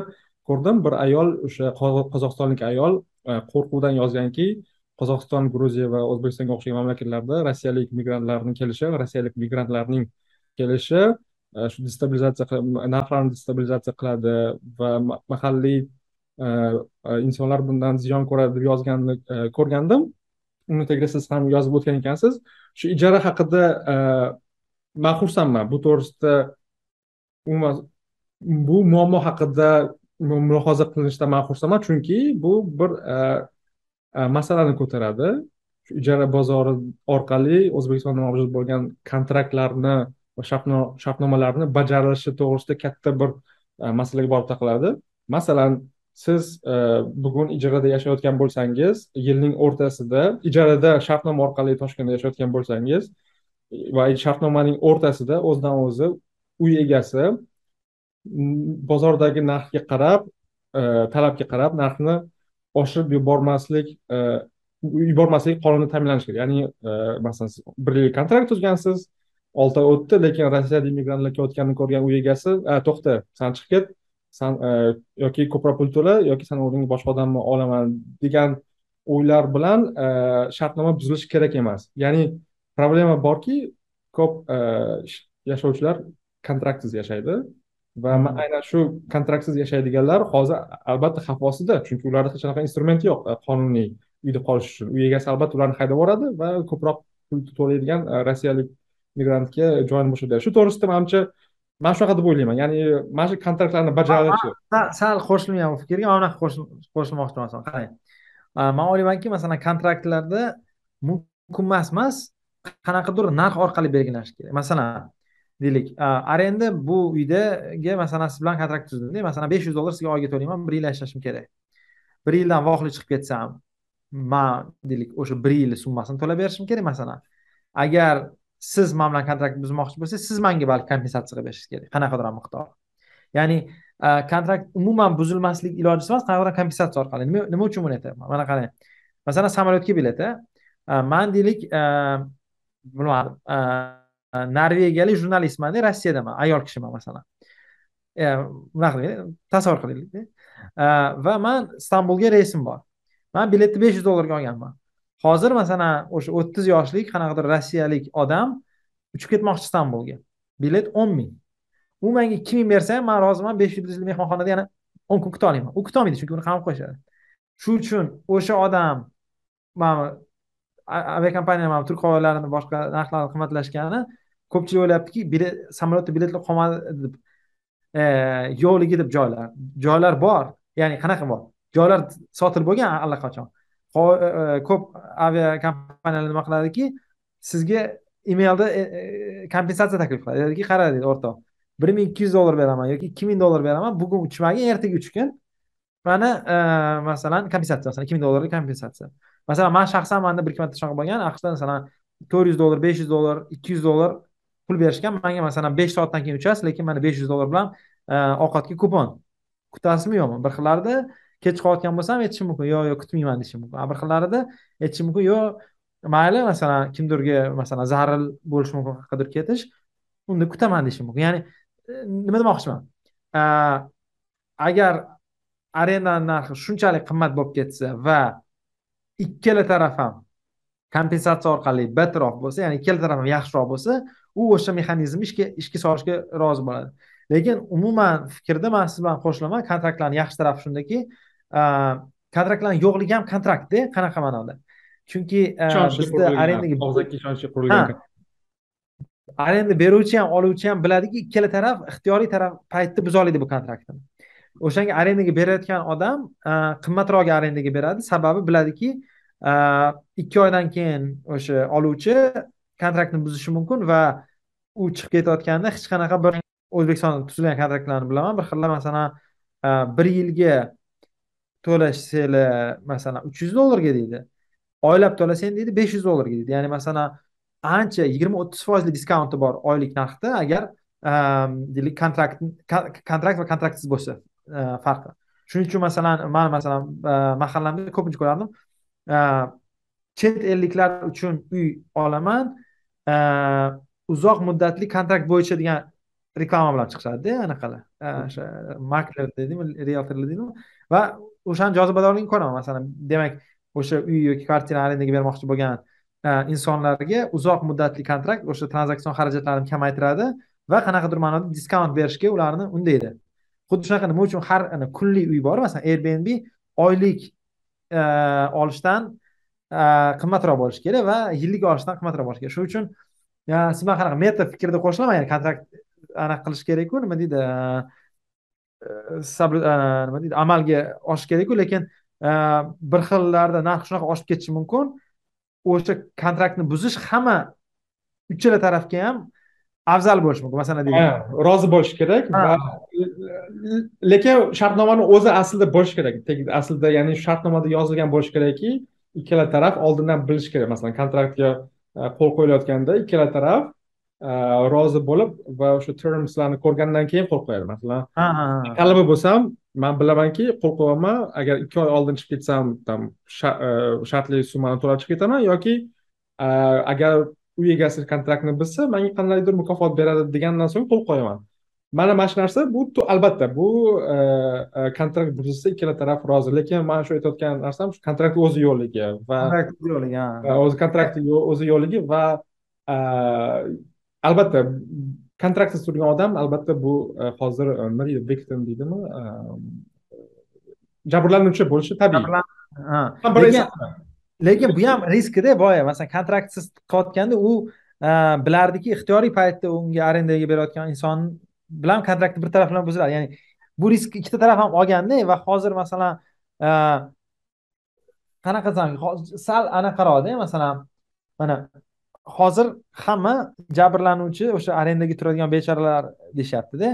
ko'rdim bir ayol o'sha qozog'istonlik ayol qo'rquvdan yozganki qozog'iston gruziya va o'zbekistonga o'xshagan mamlakatlarda rossiyalik migrantlarning kelishi rossiyalik migrantlarning kelishi shu destabilizatsiya narxlarni destabilizatsiya qiladi va mahalliy E, insonlar bundan ziyon ko'radi deb yozganini e, ko'rgandim. Uni tagiga siz ham yozib o'tgan ekansiz. Shu ijara haqida e, man xursandman. Bu to'g'risida umuman bu muammo haqida mulohaza qilinishdan man xursandman. Chunki bu bir masalani ko'taradi. Shu ijara bozori orqali o'zbekistonda mavjud bo'lgan kontraktlarni va shartnomalarni bajarilishi to'g'risida katta bir masalaga borib taqaladi. Masalan siz e, bugun ijarada yashayotgan bo'lsangiz yilning o'rtasida ijarada shartnoma orqali toshkentda yashayotgan bo'lsangiz va shartnomaning o'rtasida o'zidan o'zi uy egasi bozordagi narxga qarab e, talabga qarab narxni oshirib yubormaslik e, yubormaslik qonunda ta'minlanishi kerak. Ya'ni e, masalan siz bir yillik kontrakt tuzgansiz olti oy o'tdi lekin rossiyada immigrantlar kelayotganini ko'rgan uy egasi to'xta san chiqib ket san e, yoki ko'proq pul to'la yoki san o'rningga boshqa odamni olaman degan o'ylar bilan shartnoma buzilishi kerak emas. Ya'ni problema borki ko'p yashovchilar kontraktsiz yashaydi va hmm. aynan shu kontraktsiz yashaydiganlar hozir albatta xavf ostida chunki ularda hech qanaqa instrumenti yo'q e, qonuniy uyda qolish uchun. Uy egasi albatta ularni haydab yuboradi va ko'proq pul to'laydigan e, rossiyalik migrantga joyini bo'shatib beradi shu to'g'risida manimcha man shunaqa deb o'ylayman. Ya'ni mana shu kontraktlarni bajarilishi sal qo'shilmayman bu fikrga mana bunaqa qo'shilmoqchi emasman qarang. Man o'ylaymanki masalan kontraktlarda mumkin emas emas qanaqadir narx orqali belgilanishi kerak. Masalan deylik arenda bu uydaga masalan siz bilan kontrakt tuzdimda masalan besh yuz dollar sizga oyga to'layman bir yil yashashim kerak. Bir yildan voqli chiqib ketsam man deylik o'sha bir yil summasini to'lab berishim kerak masalan. Agar siz man bilan kontrakt buzmoqchi bo'lsangiz siz manga balki kompensatsiya qilib berishingiz kerak qanaqadir miqdor? Ya'ni e, kontrakt umuman buzilmaslik ilojisi emas qanaqadir kompensatsiya orqali. Nima uchun buni aytyapman? Mana qarang. Masalan samolyotga bilet e, man deylik e, bilmadim. Norvegiyalik jurnalistmanda rossiyadaman ayol kishiman masalan. Bunaqa qiling tasavvur qilaylik va man istanbulga reysim bor. Man biletni besh yuz dollarga olganman. Hozir masalan o'sha o'ttiz yoshlik qanaqadir rossiyalik odam uchib ketmoqchi istanbulga bilet o'n ming. U menga ikki ming bersa ham man roziman besh yulduzli mehmonxonada yana o'n kun kuta olaman u kutolmaydi chunki uni qamab qo'yishadi shu uchun o'sha odam mana aviakompaniya mana turk havo yo'llarini boshqa narxlarni qimmatlashgani ko'pchilik o'ylayaptiki bilet samolyotda biletlar qolmadi deb e, yo'qligi deb joylar joylar bor. Ya'ni qanaqa bor? Joylar sotilib bo'lgan allaqachon. E, e, ko'p aviakompaniyalar nima qiladiki sizga emailda e, kompensatsiya taklif qiladi. Aytadiki qara deydi o'rtoq bir ming ikki yuz dollar beraman yoki ikki ming dollar beraman bugun uchmagin ertaga uchgin mana masalan kompensatsiya masalan ikki ming dollarlik kompensatsiya. Masalan man shaxsan manda bir ikki marta shunaqa bo'lgan aqshda masalan to'rt yuz dollar besh yuz dollar ikki yuz dollar pul berishgan manga masalan besh soatdan keyin uchasiz lekin mana besh yuz dollar bilan ovqatga kupon. Kutasizmi yo'qmi? Bir xillarda kech qolayotgan bo'lsam aytishim mumkin. Yo'q yo'q kutmayman deyishim mumkin. Bir xillarida aytishim mumkin. Yo'q mayli masalan kimdirga masalan zaril bo'lishi mumkin qayerqadir ketish unda kutaman deyishim mumkin. Ya'ni e, nima demoqchiman? Agar arendani narxi shunchalik qimmat bo'lib ketsa va ikkala taraf ham kompensatsiya orqali betterroq bo'lsa ya'ni ikkala taraf ham yaxshiroq bo'lsa u o'sha mexanizmni ishga ishga solishga rozi bo'ladi. Lekin umuman fikrda man siz bilan qo'shilaman kontraktlarni yaxshi tarafi shundaki kontraktlarni yo'qligi ham kontraktda qanaqa ma'noda? Chunki bizda arendaga og'zaki ishonchga qurilgan arenda beruvchi ham oluvchi ham biladiki ikkala taraf ixtiyoriy taraf paytda buzoladi bu kontraktni. O'shanga arendaga berayotgan odam qimmatroq arendaga beradi. Sababi biladiki ikki oydan keyin o'sha oluvchi kontraktni buzishi mumkin va u chiqib ketayotganda hech qanaqa bir o'zbekistonda tuzilgan kontraktlarni bilaman. Bir xillar masalan bir yilga to'lashsanglar masalan uch yuz dollarga deydi. Oylab to'lasang deydi besh yuz dollarga deydi. Ya'ni masalan ancha yigirma o'ttiz foizli diskonti bor oylik narxda agar deylik kontrakt kontrakt va kontraktsiz bo'lsa farqi. Shuning uchun masalan man masalan mahallamda ko'pincha ko'rardim chet elliklar uchun uy olaman uzoq muddatli kontrakt bo'yicha degan reklama bilan chiqishadida anaqalar. O'sha makler deydimi rieltorlar deydimi va o'shani jozibadorligini ko'raman masalan demak o'sha uy yoki kvartira arendaga bermoqchi bo'lgan e, insonlarga uzoq muddatli kontrakt o'sha tranzaksion xarajatlarni kamaytiradi va qanaqadir ma'noda diskaunt berishga ularni undaydi. Xuddi shunaqa nima uchun har kunlik uy bor masalan airbnb oylik e, olishdan e, qimmatroq bo'lishi kerak va yillik olishdan qimmatroq bo'lishi kerak. Shuning uchun siz bilan qanaqa meta fikrda qo'shilaman ya'ni kontrakt anaqa qilish kerakku nima deydi nima deydi amalga oshishi kerakku lekin bir xillarda narx shunaqa oshib ketishi mumkin. O'sha kontraktni buzish hamma uchala tarafga ham afzal bo'lishi mumkin. Masalan deylik rozi bo'lishi kerak va lekin shartnomani o'zi aslida bo'lishi kerak. Aslida ya'ni shartnomada yozilgan bo'lishi kerakki ikkala taraf oldindan bilishi kerak. Masalan kontraktga e, qo'l qo'yilayotganda ikkala taraf e, rozi bo'lib va o'sha termslarni ko'rgandan keyin qo'l qo'yadi masalan talaba bo'lsam man bilamanki qo'l qo'yaman agar ikki oy oldin chiqib ketsam там e, shartli summani to'lab chiqib ketaman yoki agar uy egasi kontraktni buzsa menga qandaydir mukofot beradi degandan so'ng qo'l qo'yaman. Mana mana shu narsa bu albatta bu e, e, kontrakt buzilsa ikkala taraf rozi. Lekin man shu aytayotgan narsam shu kontrakt o'zi yo'qligi va kontrakt o'zi kontrakti o'zi yo'qligi va e, albatta kontraktsiz turgan odam albatta bu hozir nima deydi victim deydimi? Jabrlanuvchi bo'lishi tabiiy. Lekin bu ham riskida boya. Masalan kontraktsiz qilayotganda u bilardiki ixtiyoriy paytda unga arendaga berayotgan inson bilan kontraktni bir taraf bilan buziladi. Ya'ni bu risk ikkita taraf ham olganda va hozir masalan qanaqa desam sal anaqaroqda masalan mana hozir hamma jabrlanuvchi o'sha arendaga turadigan bechoralar deyishyaptida.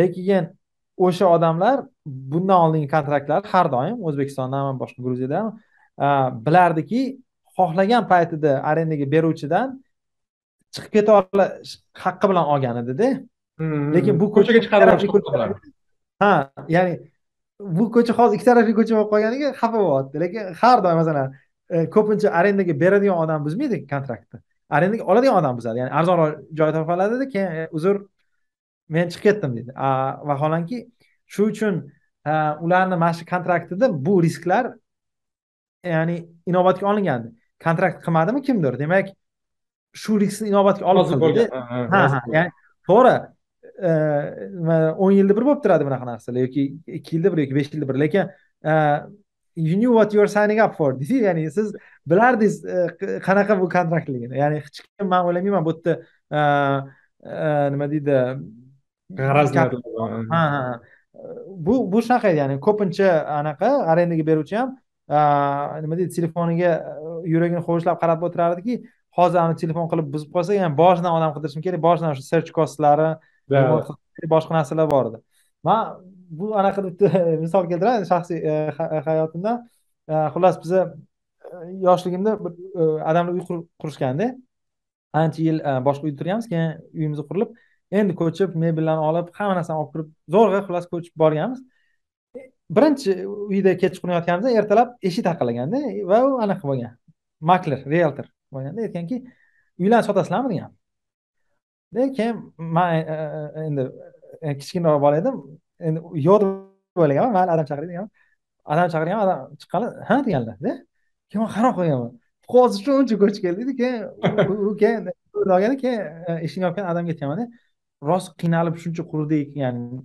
Lekin o'sha odamlar bundan oldingi kontraktlar har doim o'zbekistonda ham boshqa gruziyada ham bilardiki xohlagan paytida arendaga beruvchidan chiqib keta olish haqqi bilan olgan edida hmm. lekin bu ko'chaga chiqarib ha ya'ni bu ko'cha hozir ikki tarafli ko'cha bo'lib qolganiga xafa bo'lyapti. Lekin har doim masalan ko'pincha arendaga beradigan odam buzmaydi kontraktni? Arendaga oladigan odam buzadi ya'ni arzonroq joy topib oladida keyin e, uzr men chiqib ketdim deydi vaholanki shu uchun ularni mana shu kontraktida bu risklar ya'ni inobatga olingandi. Kontrakt qilmadimi kimdir? Demak shu riskni inobatga olib qildida ha ha ya'ni to'g'ri e, o'n yilda bir bo'lib turadi bunaqa narsalar yoki ikki yilda bir yoki besh yilda bir lekin e, you knew what you were signing up for. Deydi ya'ni siz bilardingiz e, qanaqa bu kontraktligini? Ya'ni hech kim man o'ylamayman bu yerda nima deydi g'araz ha ha bu bu shunaqa edi ya'ni ko'pincha anaqa arendaga beruvchi ham nima deydi telefoniga yuragini ho'vishlab qarab o'tirar ediki hozir ani telefon qilib buzib qolsa yana boshidan odam qidirishim kerak boshidan o'sha search kostlari boshqa narsalar bor edi. Man bu anaqa bitta misol keltiraman shaxsiy e, e, hayotimdan e, xullas biza yoshligimda bir odamlar uy qurishganda ancha yil boshqa uyda turganmiz keyin uyimiz qurilib endi ko'chib mebellarni olib hamma narsani olib kirib zo'rg'a xullas ko'chib borganmiz. Birinchi uyda kechqurun yotganimizda ertalab eshik taqillaganda va u anaqa bo'lgan makler realtor bo'lganda aytganki uylarni sotasizlarmi degan. Keyin man endi kichkina bola edim endi yo'q deb o'ylaganman mayli adam chaqiring deganman. Adam chaqirgan adam chiqqanlar ha deganlar keyin man qarab qo'yganman hozir shuncha ko'chib keldikda keyin u keyin keyin eshikni yopgan odamga aytganmanda rost qiynalib shuncha qurdik ya'ni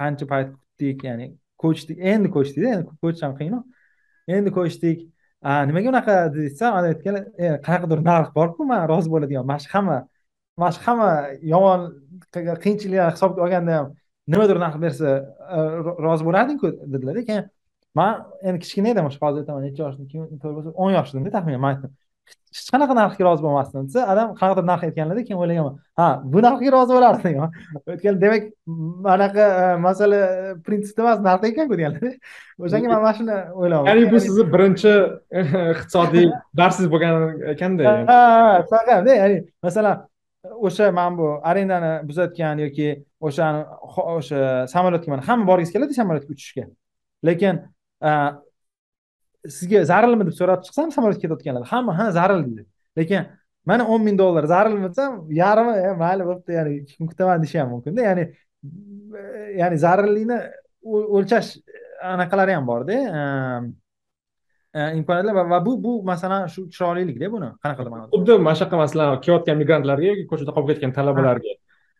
qancha payt kutdik ya'ni ko'chdik endi ko'chdikda endi ko'chish ham qiyinu. Endi ko'chdik. Nimaga unaqa desa aytganlar e, qanaqadir narx borku man rozi bo'ladigan mana shu hamma mana shu hamma yomon qiyinchiliklarni hisobga olganda ham nimadir narx bersa e, rozi bo'lardingku dedilarda keyin man endi kichkina edim hozir aytaman necha yoshda to'rt bo'lsa o'n yoshlimda taxminan man aytdim. Hech qanaqa narxga rozi bo'lmasdim desa adam qanaqadir narx aytganlarda keyin o'ylaganman ha bu narxga rozi bo'lardi degan. O'tgan demak anaqa e, masala e, prinsipda emas narxda ekanku deganlar o'shanga man mana shuni o'ylayapman ya'ni bu sizni birinchi iqtisodiy darsingiz bo'lgan ekanda ha shunaqada ya'ni masalan o'sha mana bu arendani buzayotgan yoki o'shani o'sha samolyotga mana hamma borgisi keladi samolyotga uchishga. Lekin sizga zarilmi deb so'rab chiqsam samolyotga ketayotganlar hamma ha zaril deydi. Lekin mana o'n ming dollar zarilmi desam yarmi e, mayli bo'pti ya'ni ikki kun kutaman deyishi ham mumkinda ya'ni ya'ni zarillikni o'lchash anaqalari ham borda. Ehm, imkoniyatlar va bu bu masalan shu chiroylilikda buni. Qanaqadir ma'noda xuddi mana shunaqa masalan kelayotgan migrantlarga yoki ko'chada qolib ketgan talabalarga.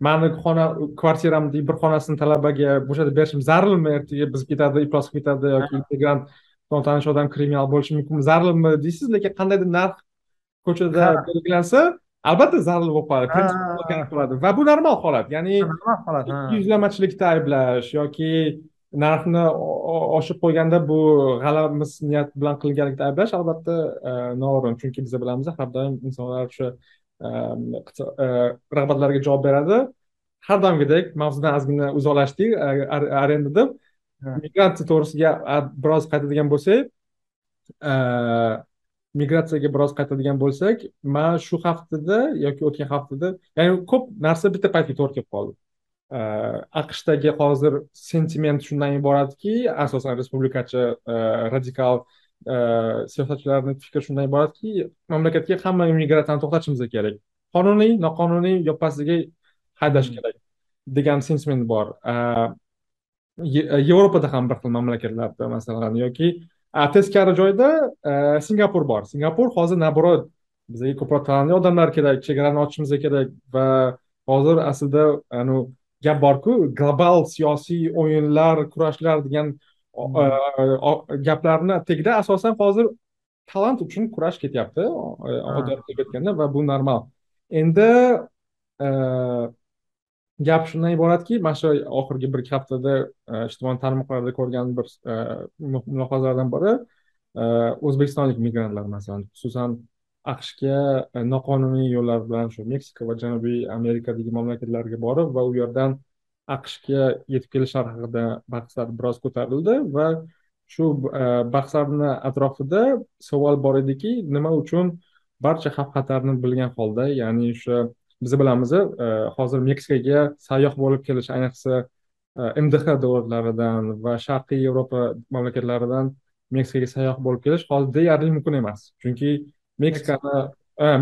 Mani xona kvartiramni bir xonasini talabaga bo'shatib berishim zarurmi ertaga bizib ketadi iflos qilib ketadi yoki migrant notanish odam kriminal bo'lishi mumkin zarurmi deysiz lekin qandaydir narx ko'chada belgilansa albatta zarur bo'lib qoladi va bu normal holat ya'ni normal holat yuzlamachilikda ayblash yoki narxni oshib qo'yganda bu g'alamis niyat bilan qilinganlikda ayblash albatta e, noo'rin chunki biz bilamiz har doim insonlar o'sha e, e, rag'batlarga javob beradi. Har doimgidek mavzudan ozgina uzoqlashdik arendada migratsiya to'g'risiga biroz qaytadigan bo'lsak migratsiyaga biroz qaytadigan bo'lsak man shu haftada yoki o'tgan haftada ya'ni ko'p narsa bitta paytga to'g'ri kelib qoldi aqshdagi hozir sentiment shundan iboratki asosan respublikachi radikal siyosatchilarni fikri shundan iboratki mamlakatga hamma migratsiyani to'xtatishimiz kerak qonuniy noqonuniy yoppasiga haydash kerak degan sentiment bor yevropada ham bir xil mamlakatlarda masalan yoki teskari joyda singapur bor singapur hozir наоборот bizga ko'proq talantli odamlar kerak chegarani ochishimiz kerak va hozir aslida anavi gap borku global siyosiy o'yinlar kurashlar degan gaplarni tagida asosan hozir talant uchun kurash ketyapti oddiy aytganda va bu normal. Endi gap shundan iboratki mana shu oxirgi bir ikki haftada e, ijtimoiy tarmoqlarda ko'rgan bir e, mulohazalardan biri e, o'zbekistonlik migrantlar masalan xususan aqshga e, noqonuniy yo'llar bilan shu meksika va janubiy amerikadagi mamlakatlarga borib va u yerdan aqshga yetib kelishlar haqida bahslar biroz ko'tarildi va shu e, bahslarni atrofida savol bor ediki nima uchun barcha xavf xatarni bilgan holda ya'ni o'sha biz bilamiz e, hozir meksikaga sayyoh bo'lib kelish ayniqsa mdh davlatlaridan va sharqiy yevropa mamlakatlaridan meksikaga sayyoh bo'lib kelish hozir deyarli mumkin emas. Chunki meksikani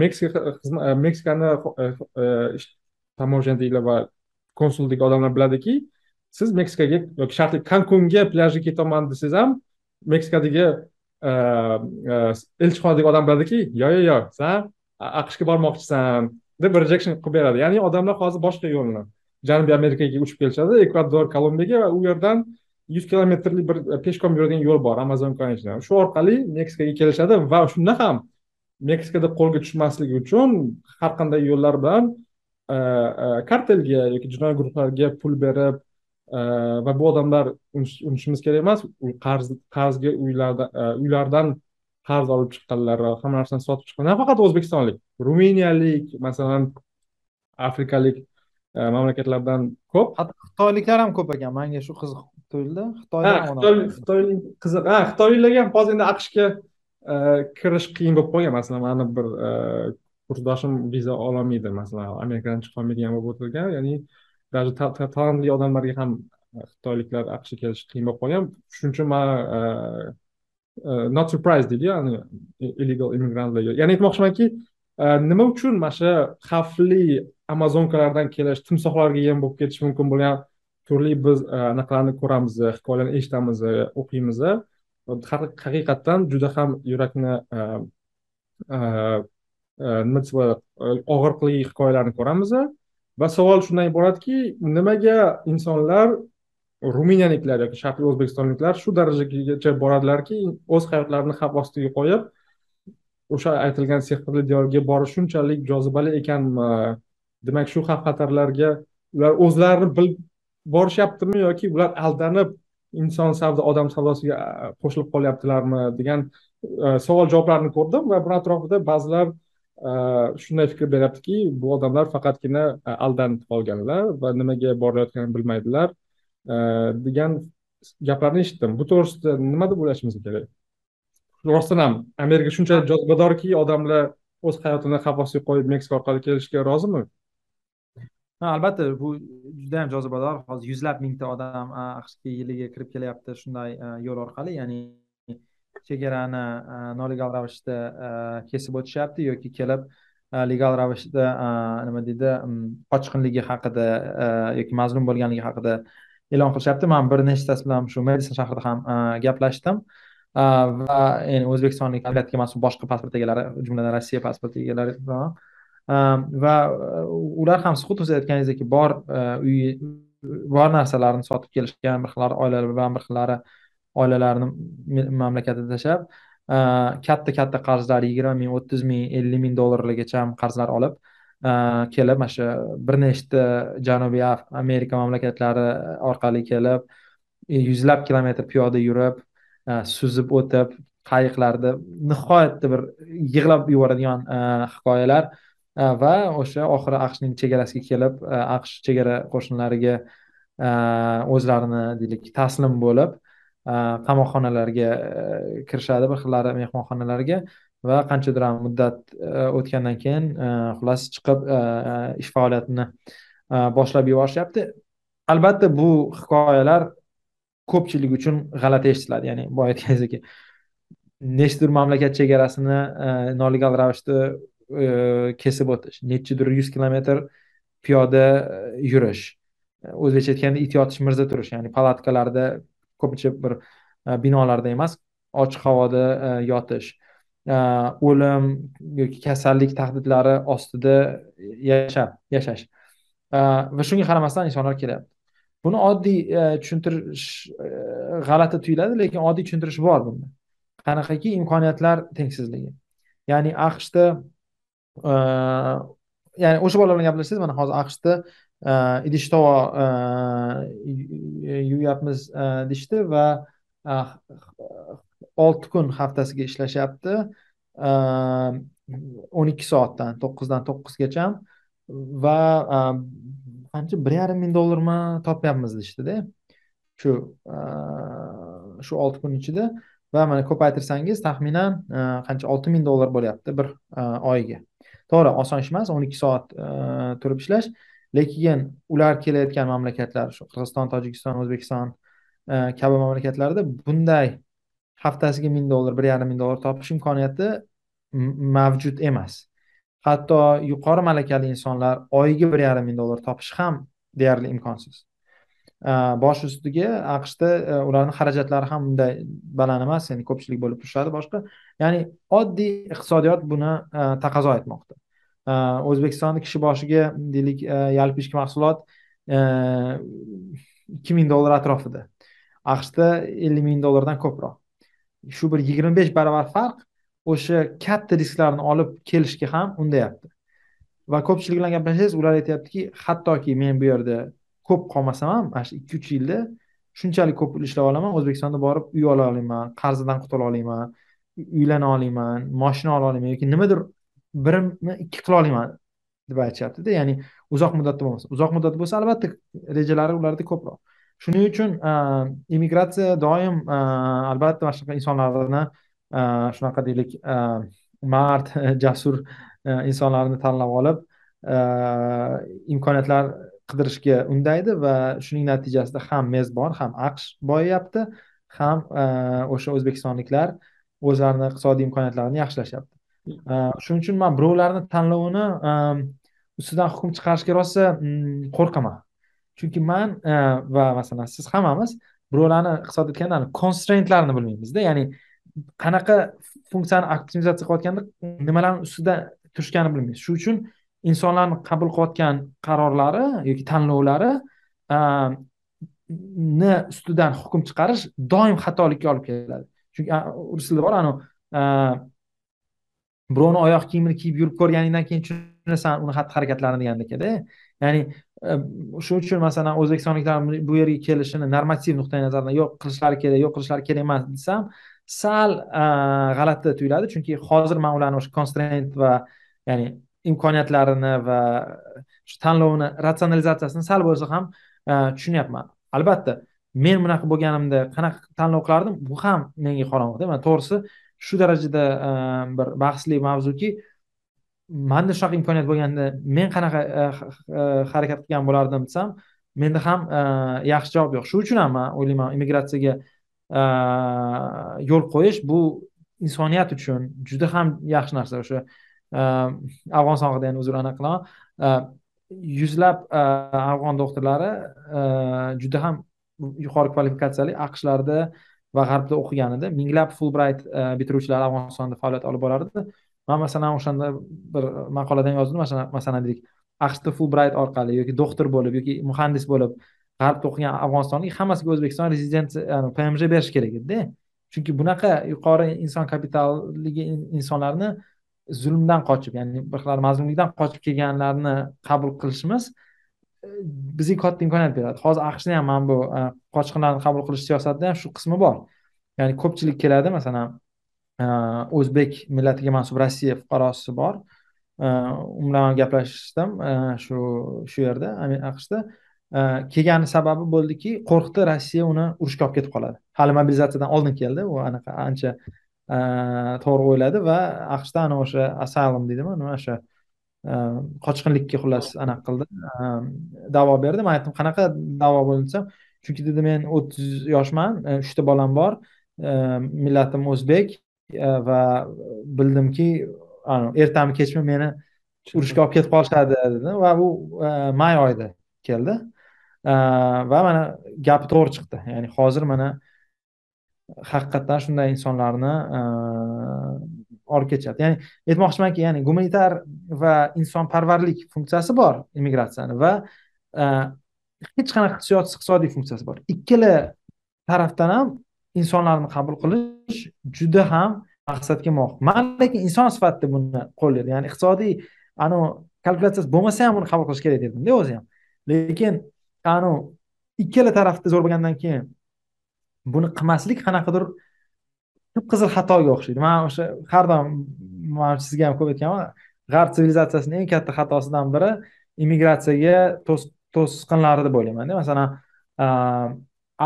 meksika e, e meksikani e, e, tamojenniklar va konsuldagi odamlar biladiki siz meksikaga yoki shartli kankunga plyajga ketaman desangiz ham meksikadagi elchixonadagi odam biladiki yo'q yo'q yo'q san aqshga bormoqchisan deb rejection qilib beradi. Ya'ni odamlar hozir boshqa yo'lni janubiy amerikaga uchib kelishadi ekvador kolumbiyaga va u yerdan yuz kilometrlik bir peshkom yuradigan yo'l bor amazon konечный shu orqali meksikaga kelishadi va shunda ham meksikada qo'lga tushmasligi uchun har qanday yo'llar bilan e, e, kartelga yoki jinoiy guruhlarga pul berib va bu odamlar unutishimiz kerak emas qarz qarzga uylardan uylardan qarz olib chiqqanlar hamma narsani sotib chiqqan. Nafaqat o'zbekistonlik ruminiyalik masalan afrikalik mamlakatlardan ko'p. Hatto xitoyliklar ham ko'p ekan. Manga shu qiziq tuyuldi. Xitoylik xitoylik qiziq ha xitoyliklarga ham hozir endi aqshga E, kirish qiyin bo'lib qolgan masalan mani bir e, kursdoshim viza ololmaydi masalan amerikadan chiqolmaydigan bo'lib o'tirgan ya'ni даже talantli odamlarga ham xitoyliklar aqshga kelish qiyin bo'lib qolgan shuning uchun man e, not surprised deydiyu illegal immigrantlarga. Ya'ni aytmoqchimanki nima uchun mana shu xavfli amazonkalardan kelish timsohlarga yem bo'lib ketishi mumkin bo'lgan turli biz anaqalarni ko'ramiz hikoyalarni eshitamiz o'qiymiz haqiqatdan juda ham yurakni nima desa bo'ladi og'riqli hikoyalarni ko'ramiz va savol shundan iboratki nimaga insonlar ruminiyaliklar yoki sharqiy o'zbekistonliklar shu darajagacha boradilarki o'z hayotlarini xavf ostiga qo'yib o'sha aytilgan sehrli diyorga borish shunchalik jozibali ekanmi demak shu xavf xatarlarga ular o'zlarini bilib borishyaptimi yoki ular aldanib inson savdo odam savdosiga qo'shilib qolyaptilarmi degan e, savol javoblarni ko'rdim va buni atrofida ba'zilar e, shunday fikr beryaptiki bu odamlar faqatgina e, aldanib qolganlar va nimaga borayotganini bilmaydilar degan gaplarni eshitdim. Bu to'g'risida nima deb o'ylashimiz kerak? Rostdan ham amerika shunchalik jozibadorki odamlar o'z hayotini xavf ostiga qo'yib meksika orqali kelishga rozimi? Ha albatta bu juda ham jozibador hozir yuzlab mingta odam aqshga yiliga kirib kelyapti shunday yo'l orqali. Ya'ni chegarani nolegal ravishda kesib o'tishyapti yoki kelib legal ravishda nima deydi qochqinligi haqida yoki mazlum bo'lganligi haqida e'lon qilishyapti. Man bir nechtasi bilan shu medison shahrida ham gaplashdim. Va ya'ni o'zbekistonlik davlatga emas boshqa pasport egalari jumladan rossiya pasporti egalari va e, ular ham siz xuddi siz aytganingizdek bor e, uy bor narsalarni sotib kelishgan bir xillari oilalar bilan bir xillari oilalarini mamlakatda tashlab e, katta katta qarzlar yigirma ming o'ttiz ming ellik ming dollarlargacha qarzlar olib kelib mana shu bir nechta janubiy amerika mamlakatlari orqali kelib yuzlab kilometr piyoda yurib suzib o'tib qayiqlarda nihoyatda bir yig'lab yuboradigan hikoyalar Э, va o'sha oxiri aqshning chegarasiga kelib э, aqsh chegara qo'shinlariga э, o'zlarini deylik taslim bo'lib qamoqxonalarga e, kirishadi bir xillari mehmonxonalarga va qanchadir muddat e, o'tgandan keyin e, xullas chiqib ish faoliyatini boshlab yuborishyapti. Albatta bu hikoyalar ko'pchilik uchun g'alati eshitiladi. Ya'ni boya aytganingizdek nechtadir mamlakat chegarasini nolegal ravishda E, kesib o'tish. Nechidir yuz kilometr piyoda e, yurish. E, o'zbekcha aytganda it yotish mirza turish. Ya'ni palatkalarda ko'pincha bir binolarda emas ochiq havoda yotish. O'lim yoki kasallik tahdidlari ostida yashab yashash. Va shunga qaramasdan insonlar kelyapti. Buni oddiy tushuntirish g'alati tuyuladi lekin oddiy tushuntirish bor bunda. Qanaqaki imkoniyatlar tengsizligi. Ya'ni aqshda ya'ni o'sha bolalar bilan gaplashsangiz mana hozir aqshda idish tovo yuvyapmiz deyishdi va olti kun haftasiga ishlashyapti o'n ikki soatdan to'qqizdan to'qqizgacha va qancha bir yarim ming dollarmi topyapmiz deyishdida shu shu olti kun ichida va mana ko'paytirsangiz taxminan qancha olti ming dollar bo'lyapti bir oyiga to'g'ri oson ish emas o'n ikki soat e, turib ishlash. Lekin ular kelayotgan mamlakatlar shu qirg'iziston tojikiston o'zbekiston e, kabi mamlakatlarda bunday haftasiga ming dollar bir yarim ming dollar topish imkoniyati mavjud emas. Hatto yuqori malakali insonlar oyiga bir yarim ming dollar topish ham deyarli imkonsiz. Э, bosh ustiga aqshda э, ularni xarajatlari ham bunday baland emas ya'ni ko'pchilik bo'lib turishadi boshqa. Ya'ni oddiy iqtisodiyot buni e, taqozo etmoqda. E, O'zbekistonda kishi boshiga deylik e, yalpi ichki mahsulot ikki ming dollar atrofida. Aqshda ellik ming dollardan ko'proq. Shu bir yigirma besh barobar farq o'sha katta risklarni olib kelishga ham undayapti. Va ko'pchilik bilan gaplashsangiz ular aytyaptiki hattoki men bu yerda ko'p qolmasam ham mana shu ikki uch yilda shunchalik ko'p pul ishlab olaman. O'zbekistonda borib uy ola olaman qarzidan qutula olaman uylana olaman moshina ola olaman yoki nimadir birimni ikki qila olaman deb aytishyaptida ya'ni uzoq muddatda bo'lmasa uzoq muddatda bo'lsa albatta rejalari ularda ko'proq. Shuning uchun immigratsiya doim albatta mana shunaqa insonlarni shunaqa deylik mard jasur insonlarni tanlab olib imkoniyatlar qidirishga undaydi va shuning natijasida ham mezbon ham aqsh boyiyapti ham e, o'sha o'zbekistonliklar o'zlarini iqtisodiy imkoniyatlarini yaxshilashyapti. E, shuning uchun man birovlarni tanlovini e, ustidan hukm chiqarishga rosa mm, qo'rqaman. Chunki man va masalan siz hammamiz birovlarni iqtisod aytganda konstraintlarni bilmaymizda. Ya'ni qanaqa funksiyani optimizatsiya qilayotganda nimalarni ustida turishganini bilmaymiz. Shuning uchun insonlarni qabul qilayotgan qarorlari yoki tanlovlari e, ni ustidan hukm chiqarish doim xatolikka olib keladi. Chunki rus tilida bor anavi e, birovni oyoq kiyimini kiyib yurib ko'rganingdan keyin tushunasan uni xatti harakatlarini degandek ya'ni e, shuning uchun masalan o'zbekistonliklar bu yerga kelishini normativ nuqtai nazardan yo'q qilishlari kerak yo'q qilishlari kerak emas desam sal g'alati tuyuladi. Chunki hozir man ularni o'sha konstrent va ya'ni imkoniyatlarini va shu tanlovni ratsionalizatsiyasini sal bo'lsa ham e, tushunyapman. Albatta men bunaqa bo'lganimda qanaqa tanlov qilardim bu ham menga qorong'uda man to'g'risi shu darajada e, bir bahsli mavzuki manda shunaqa imkoniyat bo'lganda men qanaqa e, harakat qilgan bo'lardim desam menda ham yaxshi javob yo'q. Shuning uchun ham man o'ylayman immigratsiyaga yo'l qo'yish bu insoniyat uchun juda ham yaxshi narsa o'sha afg'oniston haqida yana uzr anaqa qilaman yuzlab afg'on doktorlari juda ham yuqori kvalifikatsiyali aqshlarda va g'arbda o'qiganida minglab fulbrayt bitiruvchilar afg'onistonda faoliyat olib borardi man masalan o'shanda bir maqoladan yozdim masalan masalan deylik aqshda fulbrayt orqali yoki doktor bo'lib yoki muhandis bo'lib g'arbda o'qigan afg'onistonlik hammasiga o'zbekiston rezidensiya pmj berish kerak edida chunki bunaqa yuqori inson kapitalligi insonlarni zulmdan qochib ya'ni bir xil mazlumlikdan qochib kelganlarni qabul qilishimiz e, bizga katta imkoniyat beradi. Hozir aqshda ham mana bu e, qochqinlarni qabul qilish siyosatida ham shu qismi bor. Ya'ni ko'pchilik keladi masalan e, o'zbek millatiga mansub rossiya fuqarosi bor. U bilan gaplashdim shu shu yerda aqshda. Kelgani sababi bo'ldiki qo'rqdi rossiya uni urushga olib ketib qoladi. Hali mobilizatsiyadan oldin keldi u anaqa ancha Э, to'g'ri o'yladi va aqshda ana o'sha asylum deydimi? Nima o'sha e, qochqinlikka xullas anaqa qildi. E, da'vo berdi. Man aytdim qanaqa da'vo bo'ldi desam chunki dedi men o'ttiz yoshman e, uchta bolam bor millatim o'zbek va bildimki ertami kechmi meni urushga olib ketib qolishadi dedi va u may oyida keldi. Va mana gapi to'g'ri chiqdi. Ya'ni hozir mana haqiqatdan shunday insonlarni e, olib ketishyapti ya'ni aytmoqchimanki ya'ni gumanitar va insonparvarlik funksiyasi bor immigratsiyani va e, hech qanaqa iqtisodiy funksiyasi bor. Ikkala tarafdan ham insonlarni qabul qilish juda ham maqsadga muvofiq. Man lekin inson sifatida buni qo'llaydi ya'ni iqtisodiy anavi kalkulyatsiyasi bo'lmasa ham buni qabul qilish kerak dedimda o'zi ham. Lekin anavi ikkala tarafda zo'r bo'lgandan keyin buni qilmaslik qanaqadir qip qizil xatoga o'xshaydi. Man o'sha har doim man sizga ham ko'p aytganman g'arb sivilizatsiyasini eng katta xatosidan biri immigratsiyaga to'sqinlari deb o'ylaymanda masalan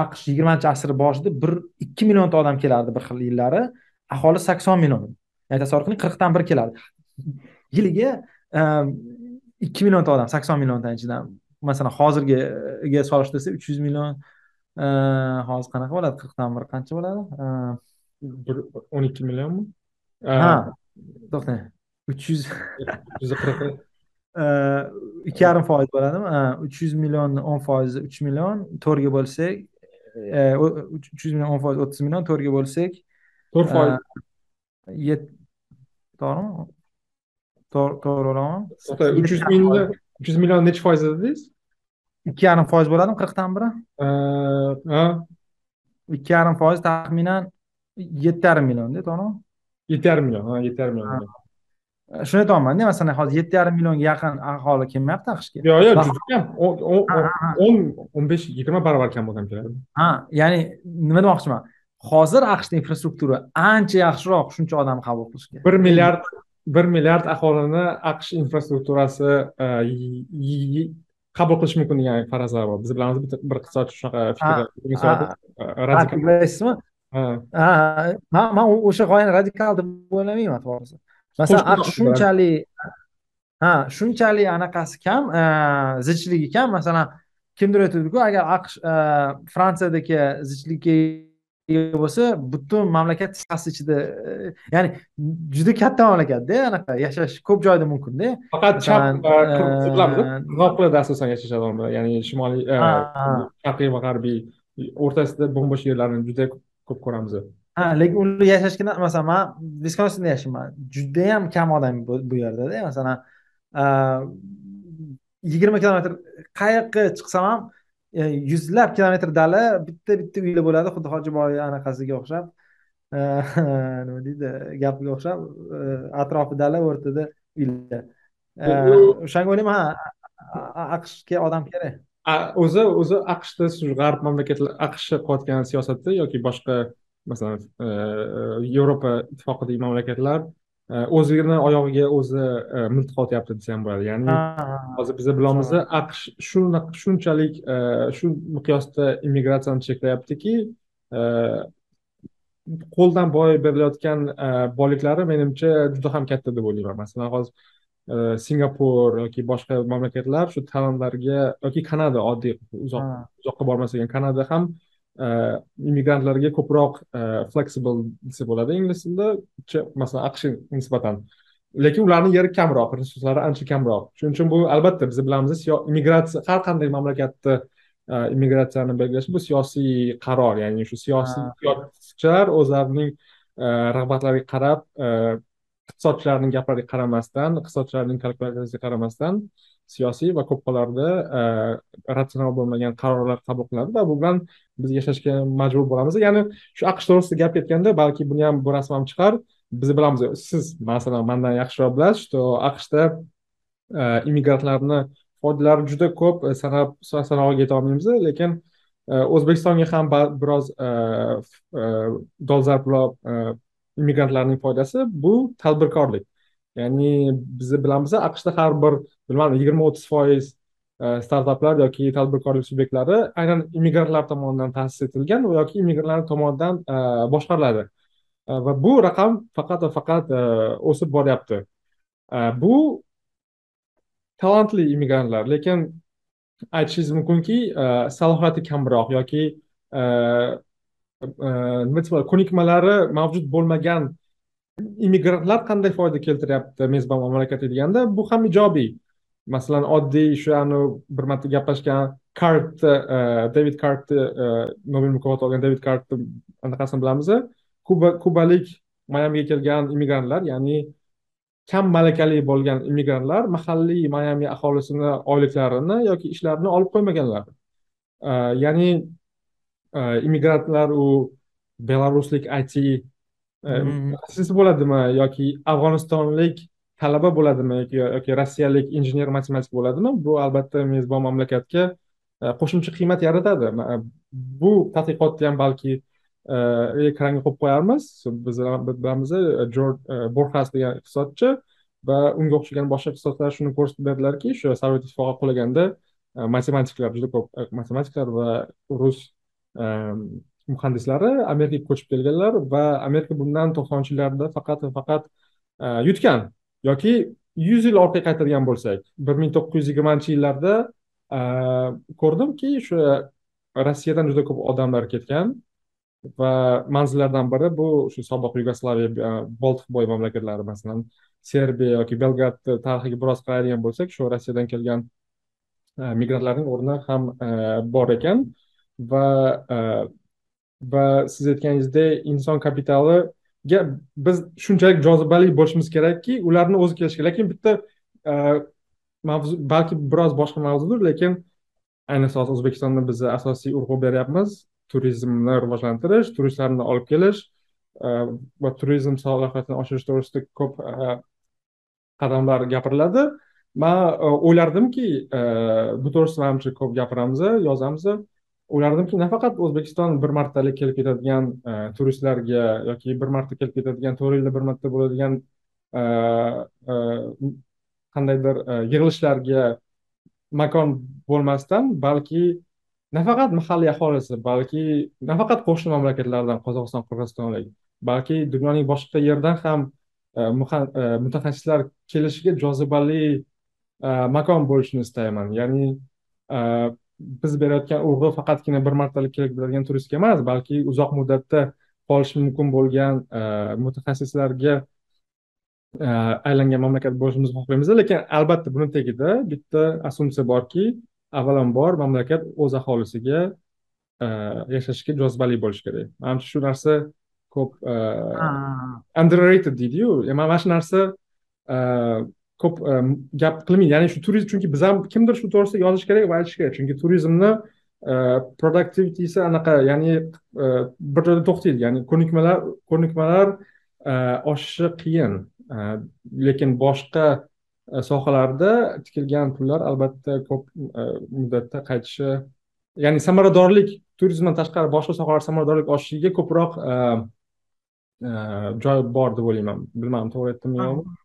aqsh yigirmanchi asr boshida bir ikki millionta odam kelardi bir xil yillari. Aholi sakson million ya'ni tasavvur qiling qirqdan bir keladi yiliga ikki millionta odam sakson milliontani ichidan. Masalan hozirgiga solishtirsa uch yuz million hozir qanaqa bo'ladi? Qirqdan bir qancha bo'ladi? Ehm, bir o'n ikki millionmi? Ha to'xtang. Uch yuz yuz qirq ikki yarim foiz bo'ladimi? Uch yuz millionni o'n foizi uch million to'rtga bo'lsak e, uch yuz million o'n foiz o'ttiz million to'rtga bo'lsak to'rt foiz. to'g'rimi? To'g'ri olaman uch yuz million uch yuz million nechi foiz dedingiz ikki yarim foiz bo'ladimi qirqdan biri? Ha. Ikki yarim foiz taxminan yetti yarim millionda to'g'rimi? Yetti yarim million ha yetti yarim million. Shuni aytyapmanda masalan hozir yetti yarim millionga yaqin aholi kelmayapti aqshga yo'q yo'q juda kam o'n o'n- besh yigirma barobar kam odam keladi. Ha ya'ni nima demoqchiman? Hozir aqshda infrastruktura ancha yaxshiroq shuncha odamni qabul qilishga. Bir milliard bir milliard aholini aqsh infrastrukturasi qabul qilish mumkin degan farazlar bor. Biz bilamiz bitta bir iqtisodchi shunaqa fikrlar misol ha. e, man man o'sha g'oyani radikal deb o'ylamayman to'g'risi. Masalan aqsh shunchalik ha shunchalik anaqasi kam e, zichligi kam. Masalan kimdir aytadiku agar aqsh e, fransiyadagi zichlikka ega bo'lsa butun mamlakat siyasi ichida e, ya'ni juda katta mamlakatda anaqa yashash ko'p joyda mumkinda. Faqat chap e, e, qirg'oqlarda asosan yashashadi odamlar ya'ni shimoliy e, Ha, ha. sharqiy va g'arbiy o'rtasida bo'm-bo'sh yerlarni juda ko'p ko'ramiz. Ha lekin ular yashashga masalan man viskonsinde yashayman judayam kam odam bu yerdada masalan yigirma kilometr qayoqqa chiqsam ham yuzlab kilometr dala bitta bitta uylar bo'ladi. Xuddi hojiboy anaqasiga o'xshab. E, nima deydi gapiga o'xshab e, atrofi dala o'rtada uylar. E, o'shanga o'ylayman ha aqshga odam kerak. O'zi o'zi aqshda shu g'arb mamlakatlar aqsh qilayotgan siyosati yoki boshqa masalan e, yevropa ittifoqidagi mamlakatlar e, o'zini oyog'iga o'zi e, miltiq otyapti desa ham bo'ladi. Ya'ni hozir biz bilamiz aqsh shunaqa shunchalik e, shu miqyosda immigratsiyani cheklayaptiki e, qo'ldan boy berilayotgan boyliklari menimcha juda ham katta deb o'ylayman. Masalan hozir singapur yoki boshqa mamlakatlar shu talantlarga yoki kanada oddiy uzoq uzoqqa bormasak ham kanada ham immigrantlarga ko'proq e, flexible desa bo'ladi ingliz tilida masalan aqshga nisbatan lekin ularni yeri kamroq resurslari ancha kamroq shuning uchun bu albatta biz bilamiz immigratsiya har qanday mamlakatda e, immigratsiyani belgilash bu siyosiy qaror ya'ni shu siyosiy siyosatchilar o'zlarining rag'batlariga qarab iqtisodchilarning gaplariga qaramasdan iqtisodchilarning kalkulyatsiyasiga qaramasdan siyosiy va ko'p hollarda ratsional bo'lmagan qarorlar qabul qilinadi va bu bilan biz yashashga majbur bo'lamiz. Ya'ni shu aqsh to'g'risida gap ketganda balki buni ham bu rasm ham chiqar biz bilamiz. Siz masalan mandan yaxshiroq bilasiz что aqshda e, immigrantlarni foydalari juda ko'p e, sanab sanog'iga yetolmaymiz lekin e, o'zbekistonga ham biroz e, immigrantlarning foydasi bu tadbirkorlik. Ya'ni biz bilamiz aqshda har bir bilmadim yigirma o'ttiz foiz e, E, startaplar yoki tadbirkorlik subyektlari aynan immigrantlar tomonidan ta'sis etilgan yoki immigrantlar tomonidan e, boshqariladi. E, va bu raqam faqat va faqat o'sib boryapti. Bu talantli immigrantlar lekin aytishingiz mumkinki salohiyati kamroq yoki nima desa ko'nikmalari mavjud bo'lmagan immigrantlar qanday foyda keltiryapti mezbon mamlakatga deganda bu ham ijobiy. Masalan oddiy shu anavi bir marta gaplashgan kartni david kartni nobel mukofoti olgan david kartni anaqasini bilamiz kuba kubalik mayamiga kelgan immigrantlar ya'ni kam malakali bo'lgan immigrantlar mahalliy mayami aholisini oyliklarini yoki ishlarini olib qo'ymaganlar E, ya'ni e, immigrantlar u belaruslik it Mhm. mutaxassis bo'ladimi yoki afg'onistonlik talaba bo'ladimi yoki yoki rossiyalik injener matematik bo'ladimi? Bu albatta mezbon mamlakatga e, qo'shimcha qiymat yaratadi. Bu tadqiqotni ham balki e, ekranga qo'yib qo'yarmiz. Biz bilamiz jorj e, borxas degan iqtisodchi va unga o'xshagan boshqa iqtisodchilar shuni ko'rsatib berdilarki shu sovet ittifoqi qulaganda matematiklar juda ko'p matematiklar va rus muhandislari amerikaga ko'chib kelganlar va amerika bundan to'qsoninchi yillarda faqat va faqat yutgan. Yoki yuz yil orqaga qaytadigan bo'lsak bir ming to'qqiz yuz yigirmanchi yillarda ko'rdimki o'sha rossiyadan juda ko'p odamlar ketgan va manzillardan biri bu shu sobiq yugoslaviya e, boltiqbo'yi mamlakatlari masalan serbiya yoki belgrad tarixiga biroz qaraydigan bo'lsak shu rossiyadan kelgan migrantlarning o'rni ham bor ekan. Va va siz aytganingizdek inson kapitali biz shunchalik jozibali bo'lishimiz kerakki ularni o'zi kelishi kerak. Lekin bitta e, mavzu balki biroz boshqa mavzudir lekin ayniqsa hozir o'zbekistonda biz asosiy urg'u beryapmiz. Turizmni rivojlantirish turistlarni olib kelish e, va turizm salohiyatini oshirish to'g'risida ko'p e, qadamlar gapiriladi. Man o'ylardimki bu to'g'risida manimcha ko'p gapiramiz yozamiz. O'ylardimki nafaqat o'zbekiston bir martalik kelib ketadigan e, turistlarga yoki bir marta kelib ketadigan to'rt yilda bir marta bo'ladigan e, e, qandaydir yig'ilishlarga makon bo'lmasdan balki nafaqat mahalliy aholisi balki nafaqat qo'shni mamlakatlardan qozog'iston qirg'izistonlik balki dunyoning boshqa yeridan ham mutaxassislar kelishiga jozibali makon bo'lishini istayman ya'ni biz berayotgan urg'u faqatgina bir martalik kelib ketadigan turistga emas balki uzoq muddatda qolishi mumkin bo'lgan mutaxassislarga aylangan mamlakat bo'lishimizni xohlaymiz lekin albatta buni tagida bitta assumpsiya borki avvalambor mamlakat o'z aholisiga yashashga jozibali bo'lishi kerak. Manimcha shu narsa ko'p underrated deydiyu. Mana shu narsa ko'p gap qilmaydi. Ya'ni shu turizm chunki biz ham kimdir shu to'g'risida yozish kerak va aytish kerak. Chunki turizmni e, productivitysi anaqa ya'ni e, bir joyda to'xtaydi. Ya'ni ko'nikmalar ko'nikmalar e, oshishi qiyin. Lekin boshqa sohalarda tikilgan pullar albatta ko'p muddatda qaytishi ya'ni samaradorlik turizmdan tashqari boshqa sohalarda samaradorlik oshishiga ko'proq joy bor deb o'ylayman. Bilmadim to'g'ri aytdimmi yo'qmi?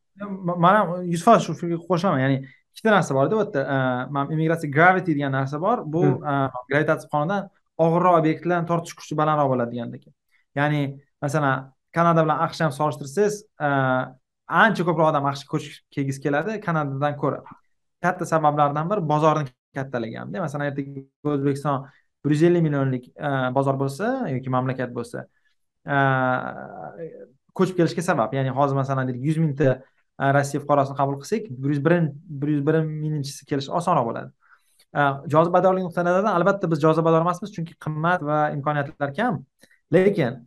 Man ham yuz foiz shu fikrga qo'shilaman ya'ni ikkita narsa borda bu yerda man immigratsiya gravity degan narsa bor. Bu gravitatsiya qonunidan og'irroq obyektlarni tortish kuchi balandroq bo'ladi degandek ya'ni masalan kanada bilan aqshni ham solishtirsangiz ancha ko'proq odam aqshga ko'chib kelgisi keladi. Kanadadan ko'ra katta sabablardan biri bozorni kattaligi hamda masalan ertaga o'zbekiston bir yuz ellik millionlik bozor bo'lsa yoki mamlakat bo'lsa ko'chib kelishga sabab. Ya'ni hozir masalan deylik yuz mingta Э, rossiya fuqarosini qabul qilsak bir yuz bir bir yuz bir mingchisi kelishi osonroq bo'ladi. Э, Jozibadorlik nuqtai nazaridan albatta biz jozibador emasmiz chunki qimmat va imkoniyatlar kam. Lekin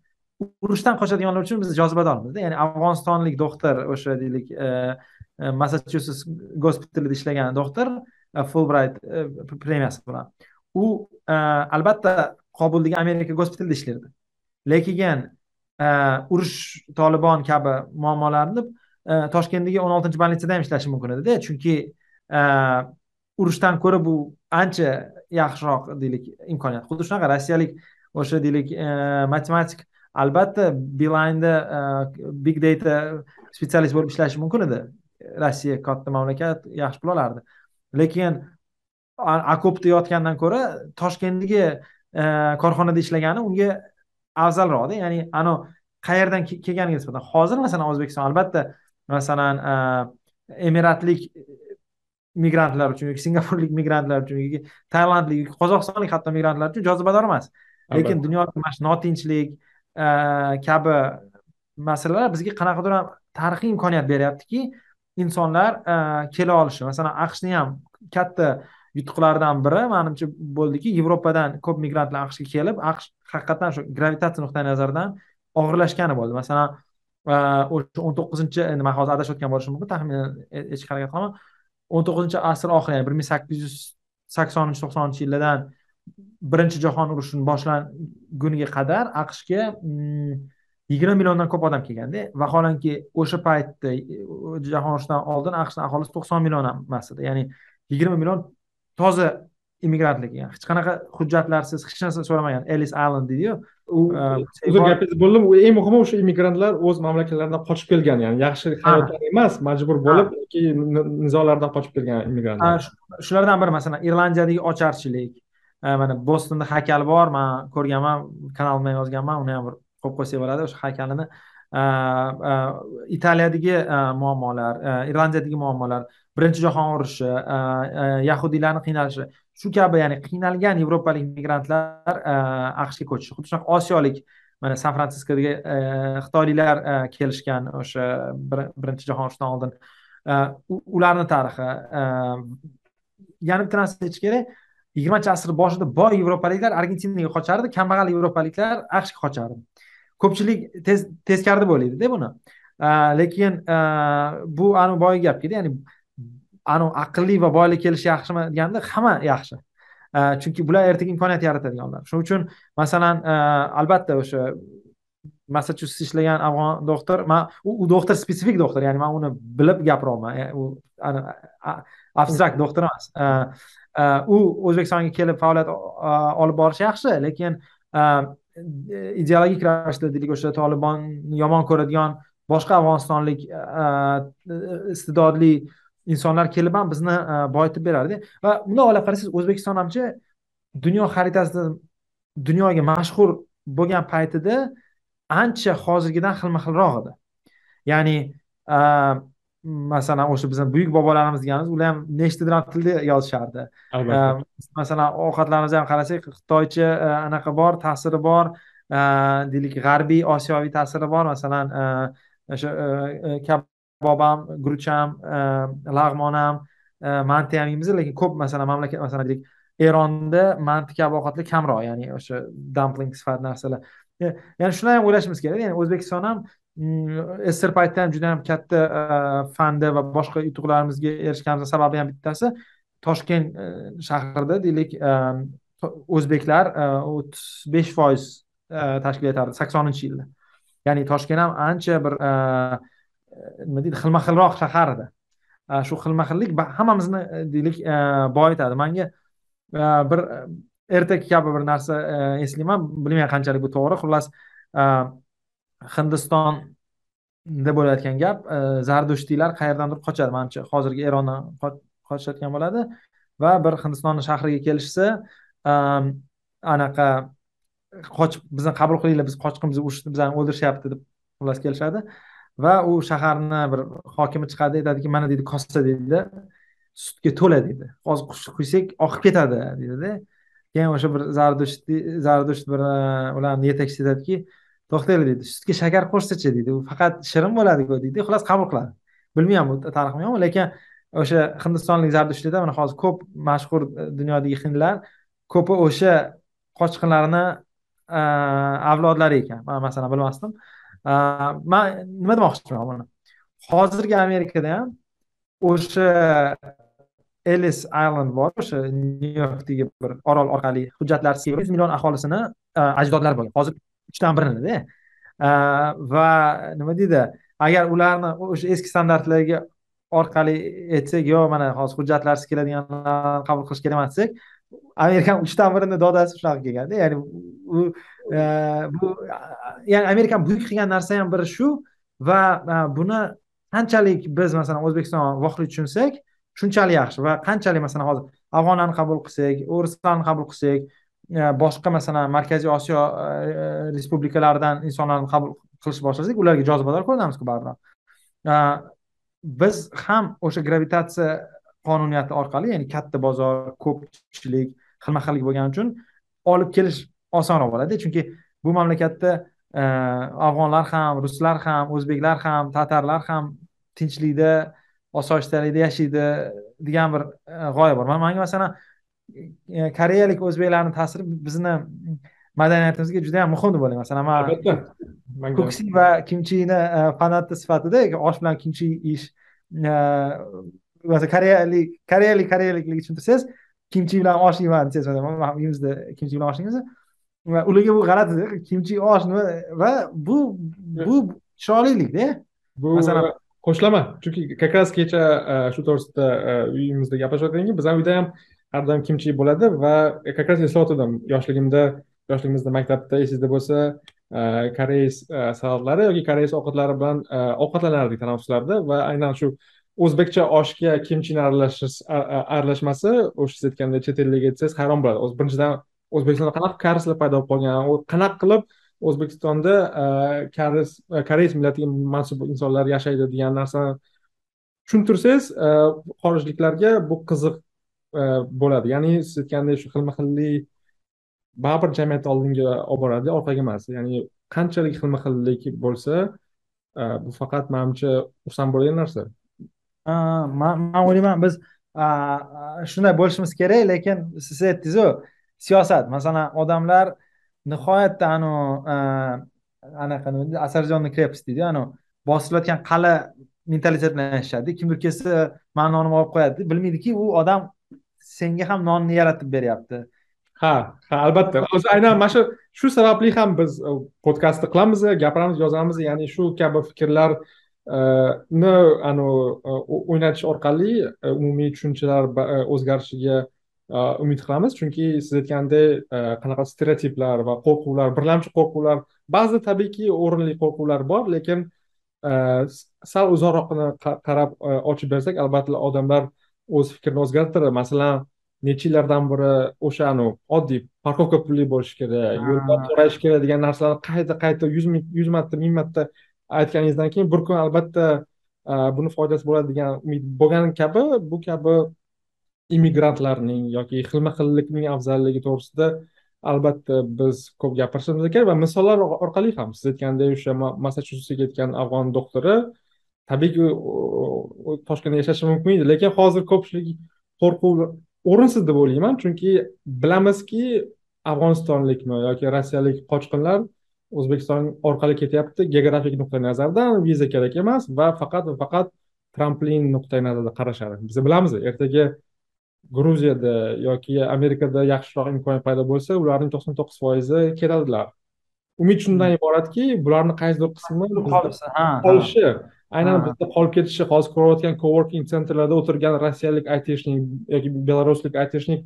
urushdan qochadiganlar uchun biz jozibadormizda ya'ni afg'onistonlik doktor o'sha deylik e, e, massachusets gospitalida ishlagan doktor e, fulbrayt premiyasi bilan. U albatta qobuldagi amerika gospitalida ishlardi lekin urush tolibon kabi muammolarni toshkentdagi o'n oltinchi больницада ham ishlashi mumkin edida. Chunki e, urushdan ko'ra bu ancha yaxshiroq deylik imkoniyat. Xuddi shunaqa rossiyalik o'sha deylik e, matematik albatta bilaynda e, big data spetsialist bo'lib ishlashi mumkin edi. Rossiya katta mamlakat yaxshi pul olardi. Lekin akopda yotgandan ko'ra toshkentdagi korxonada ishlagani unga afzalroqda. Ya'ni anavi qayerdan kelganiga nisbatan. Hozir masalan o'zbekiston albatta masalan emiratlik migrantlar uchun yoki singapurlik migrantlar uchun yoki tailandlik yoki qozog'istonlik hatto migrantlar uchun jozibador emas. Lekin dunyoda mana shu notinchlik kabi masalalar bizga qanaqadir ham tarixiy imkoniyat beryaptiki insonlar kela olishi. Masalan aqshni ham katta yutuqlaridan biri. Manimcha bo'ldiki yevropadan ko'p migrantlar aqshga kelib aqsh haqiqatdan shu gravitatsiya nuqtai nazaridan og'irlashgani bo'ldi. Masalan o'sha o'n to'qqizinchi endi man hozir adashayotgan bo'lishim mumkin taxminan aytishga harakat qilaman o'n to'qqizinchi asr oxiri ya'ni bir ming sakkiz yuz saksoninchi to'qsoninchi yillardan birinchi jahon urushini boshlanguniga qadar aqshga mm, yigirma milliondan ko'p odam kelganda vaholanki o'sha paytda e, jahon urushidan oldin aqshni aholisi to'qson million emas edi. Ya'ni yigirma million toza immigrantlik. Hech qanaqa hujjatlarsiz hech narsa so'ramagan. Ellis allen deydiyu uzr gapingizni bo'ldim eng muhimi o'sha immigrantlar o'z mamlakatlaridan qochib kelgan ya'ni yaxshi hayotdan emas majbur bo'lib yoki nizolardan qochib kelgan immigrantlar. Shulardan biri masalan irlandiyadagi ocharchilik. Mana bostonda haykal bor man ko'rganman kanalimda yozganman uni ham bir qo'yib qo'ysak bo'ladi o'sha haykalini. Italiyadagi muammolar irlandiyadagi muammolar birinchi jahon urushi yahudiylarni qiynalishi shu kabi ya'ni qiynalgan yevropalik migrantlar e, aqshga ko'chishi xuddi shunaqa osiyolik mana san fransiskodagi e, xitoyliklar e, kelishgan o'sha birinchi jahon urushidan oldin. Ularni tarixi yana bitta narsa aytish kerak yigirmanchi asr boshida boy yevropaliklar argentinaga qochardi kambag'al yevropaliklar aqshga qochardi ko'pchilik teskarida bo'laydida buni. Lekin bu anavi boyagi gapkada ya'ni anavi aqlli va boylik kelishi yaxshimi deganda hamma yaxshi. Chunki bular ertaga imkoniyat yaratadiganlar shuning uchun masalan e, albatta o'sha massachusetsda ishlagan afg'on doktor man u doktor spesifik doktor ya'ni man uni bilib gapiryapman e, u abstrakt doktor emas. E, u o'zbekistonga kelib faoliyat olib borishi yaxshi lekin ideologik ravishda deylik o'sha tolibonni yomon ko'radigan boshqa afg'onistonlik iste'dodli insonlar kelib ham bizni boyitib beradida va bundoq olib qarasangiz o'zbekiston hamchi dunyo xaritasida dunyoga mashhur bo'lgan paytida ancha hozirgidan xilma xilroq edi. Ya'ni masalan o'sha bizni buyuk bobolarimiz deganimiz ular ham nechtadan tilda yozishardi. Albatta. Masalan ovqatlarimizni ham qarasak xitoycha anaqa bor ta'siri bor. Deylik g'arbiy osiyoviy ta'siri bor. Masalan o'sha kabob ham e, lag'monam e, manti ham yeymiz lekin ko'p masalan mamlakat masalan deylik eronda manti kabi ovqatlar kamroq ya'ni o'sha dampling sifat narsalar. E, ya'ni shuni ham o'ylashimiz kerak ya'ni o'zbekiston ham mm, paytida ham juda ham katta fanda va boshqa yutuqlarimizga erishganimizni sababi ham bittasi toshkent shahrida deylik o'zbeklar o'ttiz besh foiz tashkil etardi saksoninchi yilda. Ya'ni toshkent ham ancha bir nima deydi xilma xilroq shaharida. Shu xilma xillik hammamizni e, deylik e, boyitadi manga e, bir ertak kabi bir narsa eslayman bilmayman qanchalik bu to'g'ri. Xullas hindistonda bo'layotgan gap e, zardushtiylar qayerdandir qochadi. Manimcha hozirgi erondan qochayotgan bo'ladi va bir hindistonni shahriga kelishsa anaqa qochib bizni qabul qilinglar biz qochqin bizni urishdi bizani o'ldirishyapti deb xullas kelishadi. Va u shaharni bir hokimi chiqadi aytadiki mana deydi kosa deydi sutga to'la deydi. Hozir qush quysak oqib ketadi deydida. Keyin o'sha bir zardusht zardusht bir e, ularni yetakchisi aytadiki to'xtanglar deydi sutga shakar qo'shsachi deydi. U faqat shirin bo'ladiku deydi. Xullas qabul qiladi. Bilmayman bu tarixim yo'qmi lekin o'sha hindistonlik zardushtlarda mana hozir ko'p mashhur e, dunyodagi hindlar ko'pi o'sha qochqinlarni e, avlodlari ekan. Man masalan bilmasdim. Man nima demoqchiman buni hozirgi amerikada ham o'sha ellis island bor o'sha nyu yorkdagi bir orol orqali hujjatlarsiz yuz million aholisini e, ajdodlar ajdodlari bo'lgan. Hozir uchdan birinida e. E, va nima deydi agar ularni o'sha eski standartlarga orqali aytsak yo mana hozir hujjatlarsiz keladiganlarni qabul qilish kerak emas desak amerikan uchdan birini dodasi shunaqa kelganda ya'ni u e, bu ya'ni amerikan buyuk qilgan narsa ham biri shu va e, buni qanchalik biz masalan o'zbekiston vohli tushunsak shunchalik yaxshi va qanchalik masalan hozir afg'onlarni qabul qilsak o'rislarni qabul qilsak e, boshqa masalan markaziy osiyo respublikalaridan insonlarni qabul qilish boshlasak ularga jozibador ko'rinamizku baribir. Biz ham o'sha gravitatsiya qonuniyati orqali ya'ni katta bozor ko'pchilik xilma xillik bo'lgani uchun olib kelish osonroq bo'ladi chunki bu mamlakatda e, afg'onlar ham ruslar ham o'zbeklar ham tatarlar ham tinchlikda osoyishtalikda yashaydi degan bir e, g'oya bor. Manga masalan e, koreyalik o'zbeklarni ta'siri bizni madaniyatimizga juda yam muhim deb o'ylayman masalan man koksi va kimchini fanati sifatida osh bilan kimchi yeyish masalan koreyalik koreyalik koreyalikligini tushuntirsangiz kimchi bilan osh yeyman desangiz uyimizda kimchi bilan osh yeymiz va ularga bu g'alati kimchi osh nima va bu bu chiroylilikda bu masalan qo'shilaman chunki как раз kecha e, shu to'g'risida e, uyimizda gaplashayotgandan keyin bizani uyda ham har doim kimchi bo'ladi va как раз eslayotgandim yoshligimda yoshligimizda maktabda esingizda bo'lsa e, koreys salatlari yoki koreys ovqatlari bilan ovqatlanardik tanaffuslarda va aynan shu o'zbekcha oshga kimchini aralashmasi o'sha siz aytgandek chet ellik aytsangiz hayron bo'ladi. Birinchidan o'zbekistonda qanaqa karislar paydo bo'lib qolgan qanaqa qilib o'zbekistonda karis koreys koreys millatiga mansub insonlar yashaydi degan narsani tushuntirsangiz xorijliklarga bu qiziq bo'ladi. Ya'ni siz aytgandek shu xilma xillik baribir jamiyatni oldinga olib boradi orqaga emas. Ya'ni qanchalik xilma xillik bo'lsa bu faqat manimcha xursand bo'ladigan narsa. Man o'ylayman biz shunday bo'lishimiz kerak lekin siz aytdingizu siyosat. Masalan odamlar nihoyatda anavi anaqa nima deydi asarjonni krepость deydi anavi bosilayotgan qal'a mentalitet bilan yashashadi kimdir kelsa mani nonimni olib qo'yadi. Bilmaydiki u odam senga ham nonni yaratib beryapti. Ha ha albatta. O'zi aynan mana shu shu sababli ham biz e, podkastni qilamiz gapiramiz yozamiz ya'ni shu kabi fikrlar ni e, o'ynatish orqali umumiy tushunchalar o'zgarishiga umid qilamiz chunki siz aytgandek qanaqa stereotiplar va qo'rquvlar birlamchi qo'rquvlar ba'zida tabiiyki o'rinli qo'rquvlar bor lekin sal uzoqroqni qarab ochib bersak albatta odamlar o'z fikrini o'zgartiradi masalan necha yillardan beri o'sha oddiy parkovka pulli bo'lishi kerak yo'lda to'rayish kerak degan narsalarni qayta qayta yuz yuz marta ming marta aytganingizdan keyin bir kun albatta e, buni foydasi bo'ladi degan umid bo'lgani kabi bu kabi immigrantlarning yoki xilma xillikning afzalligi to'g'risida albatta biz ko'p gapirishimiz kerak va misollar orqali ham siz aytgandek o'sha massachusetsga ketgan afg'on doktori tabiiyki toshkentda yashashi mumkin edi. Lekin hozir ko'pchilik qo'rquv o'rinsiz deb o'ylayman. Chunki bilamizki afg'onistonlikmi yoki rossiyalik qochqinlar o'zbekiston orqali ketyapti. Geografik nuqtai nazardan viza kerak emas va faqat va faqat tramplin nuqtai nazaridan qarashadi. Biz bilamiz ertaga gruziyada yoki amerikada yaxshiroq imkoniyat paydo bo'lsa ularning to'qson to'qqiz foizi ketadilar umid shundan hmm. iboratki bularni qaysidir qismi qolishi aynan bizda qolib ketishi hozir ko'rayotgan coworking sentrlarda o'tirgan rossiyalik aytishnik yoki belaruslik aytishnik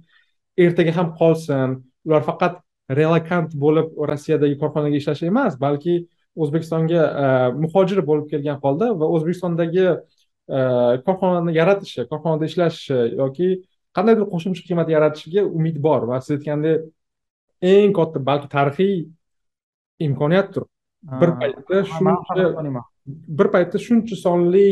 ertaga ham qolsin. Ular faqat relakant bo'lib rossiyadagi korxonaga ishlash emas balki o'zbekistonga e, muhojir bo'lib kelgan holda va o'zbekistondagi e, korxonani yaratishi korxonada ishlashi yoki qandaydir qo'shimcha qiymat yaratishiga umid bor va siz aytgandek eng katta balki tarixiy imkoniyatdir. Bir paytda shuncha bir paytda shuncha sonli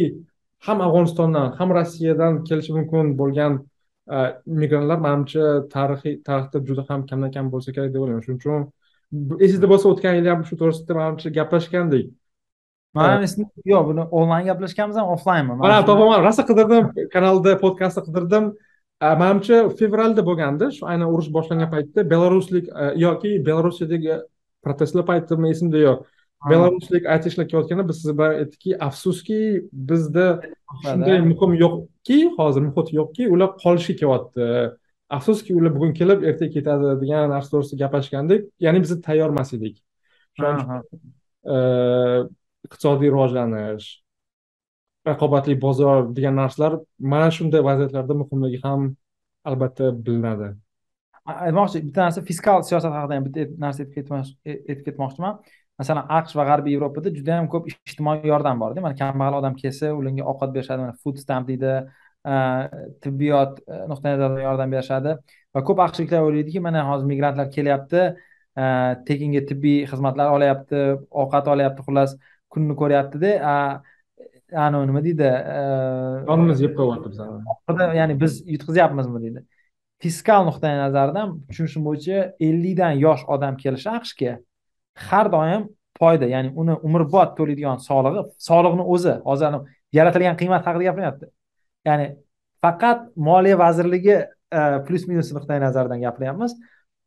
ham afg'onistondan ham rossiyadan kelishi mumkin bo'lgan migrantlar manimcha tarixiy tarixda juda ham kamdan kam bo'lsa kerak deb o'ylayman shuning uchun esingizda bo'lsa o'tgan yili ham shu to'g'risida manimcha gaplashgandik man yo'q buni onlayn gaplashganmiz ham offlaynmi mana topaman rosa qidirdim kanalda podkastda qidirdim manimcha fevralda bo'lgandi shu aynan urush boshlangan paytda belaruslik yoki belarusiyadagi protestlar paytimi esimda yo'q belaruslik aytishlar kelayotganda biz siz bilan aytdikki afsuski bizda shunday muhim yo'qki hozir muhit yo'qki ular qolishga kelyapti afsuski ular bugun kelib ertaga ketadi degan narsa to'g'risida gaplashgandik. Ya'ni biz tayyor emas edik e, iqtisodiy rivojlanish raqobatli bozor degan narsalar mana shunday vaziyatlarda muhimligi ham albatta bilinadi. Aytmoqchi bitta narsa fiskal siyosat haqida ham bitta narsa aytib ketmoqchiman masalan aqsh va g'arbiy yevropada juda yam ko'p ijtimoiy yordam borda. Mana kambag'al odam kelsa ularga ovqat berishadi mana food stamp deydi tibbiyot nuqtai nazaridan yordam berishadi. Va ko'p aqshliklar o'ylaydiki mana hozir migrantlar kelyapti tekinga tibbiy xizmatlar olyapti ovqat olyapti xullas kunni ko'ryaptida. Anavi nima deydi yonimizga yeb qo'yyapti bizani ya'ni biz yutqizyapmizmi deydi. Fiskal nuqtai nazardan tushunishim bo'yicha ellikdan yosh odam kelishi aqshga har doim foyda ya'ni uni umrbod to'laydigan solig'i soliqni o'zi hozir yaratilgan qiymat haqida gapiryapti. Ya'ni faqat moliya vazirligi e, plyus minus nuqtai nazaridan gapiryapmiz.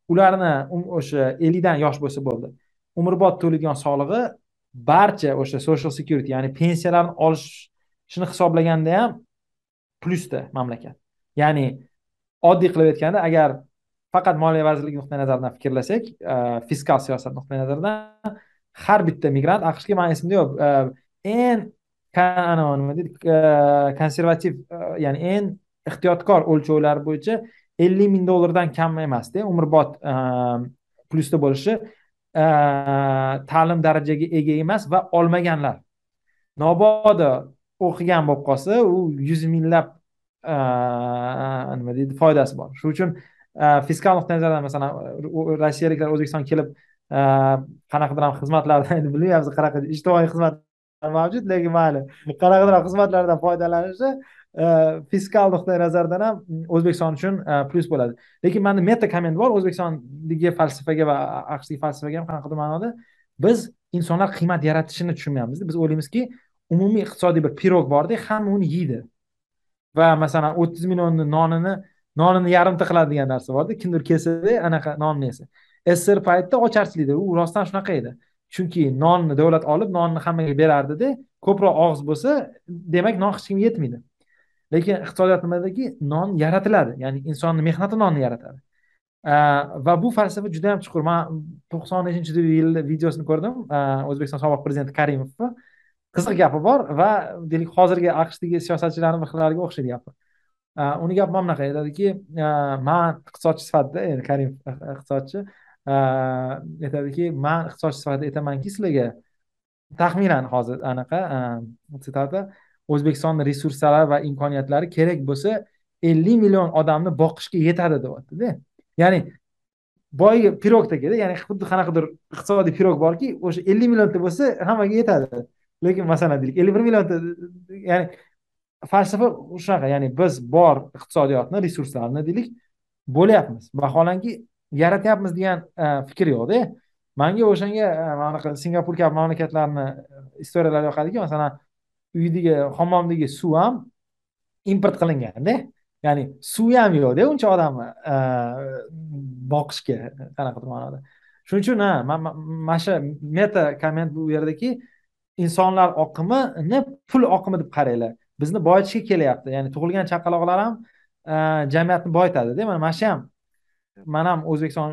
Ularni um, o'sha ellikdan yosh bo'lsa bo'ldi. Umrbod to'laydigan solig'i barcha o'sha social security ya'ni pensiyalarni olishni hisoblaganda ham plyusda mamlakat. Ya'ni oddiy qilib aytganda agar faqat moliya vazirligi nuqtai nazaridan fikrlasak e, fiskal siyosat nuqtai nazaridan har bitta migrant aqshga mani esimda yo'q e, eng nima deydi e, konservativ ya'ni eng ehtiyotkor o'lchovlar bo'yicha ellik ming dollardan kam emasda umrbod plyusda bo'lishi ta'lim darajaga ega emas va olmaganlar. Mabodo o'qigan bo'lib qolsa u yuz minglab nima deydi foydasi bor. Shuning uchun fiskal nuqtai nazardan masalan rossiyaliklar o'zbekistonga kelib qanaqadir ham xizmatlardan endi bilmayapmiz qanaqa ijtimoiy xizmatlar mavjud lekin mayli qanaqadir ham xizmatlardan foydalanishi fiskal nuqtai nazardan ham o'zbekiston uchun plyus bo'ladi lekin mani meta komment bor o'zbekistondagi falsafaga va aqshdagi falsafaga ham qanaqadir ma'noda biz insonlar qiymat yaratishini tushunmayapmiz biz o'ylaymizki umumiy iqtisodiy bir pirog borda hamma uni yeydi va masalan o'ttiz millionni nonini nonini yarimta qiladi degan narsa borda kimdir kelsada anaqa nonni yesa sssr paytida ocharchilikda u rostdan shunaqa edi. Chunki nonni davlat olib nonni hammaga berardida ko'proq og'iz bo'lsa demak non hech kimga yetmaydi. Lekin iqtisodiyot nimadaki non yaratiladi. Ya'ni insonni mehnati nonni yaratadi. Va bu falsafa juda yam chuqur. Man to'qson nechinchi yilda videosini ko'rdim. O'zbekiston sobiq prezidenti karimovni. Qiziq gapi bor va deylik hozirgi aqshdagi siyosatchilarni bir xillariga o'xshaydi gapi. Uni gapi mana bunaqa aytadiki man iqtisodchi sifatida endi karim iqtisodchi aytadiki man iqtisodchi sifatida aytamanki sizlarga taxminan hozir anaqa sitata o'zbekistonni resurslari va imkoniyatlari kerak bo'lsa ellik million odamni boqishga yetadi deyaptida ya'ni boyagi pirogdagida ya'ni xuddi qanaqadir iqtisodiy pirog borki o'sha ellik millionta bo'lsa hammaga yetadi. Lekin masalan deylik ellik bir millionta ya'ni falsafa shunaqa ya'ni biz bor iqtisodiyotni resurslarni deylik bo'lyapmiz. Vaholanki yaratyapmiz degan e, fikr yo'qda. Manga o'shanga e, anaqa singapur kabi mamlakatlarni e, istoriyalari yoqadiki masalan uydagi hammomdagi suv ham import qilinganda ya'ni suv ham yo'qda uncha odamni e, boqishga qanaqadir ma'noda. Shuning uchun ha mana shu meta komment bu yerdaki insonlar oqimini pul oqimi deb qaranglar. Bizni boyitishga kelyapti. Ya'ni tug'ilgan chaqaloqlar ham e, jamiyatni boyitadida mana mana shu ham. Man ham o'zbekiston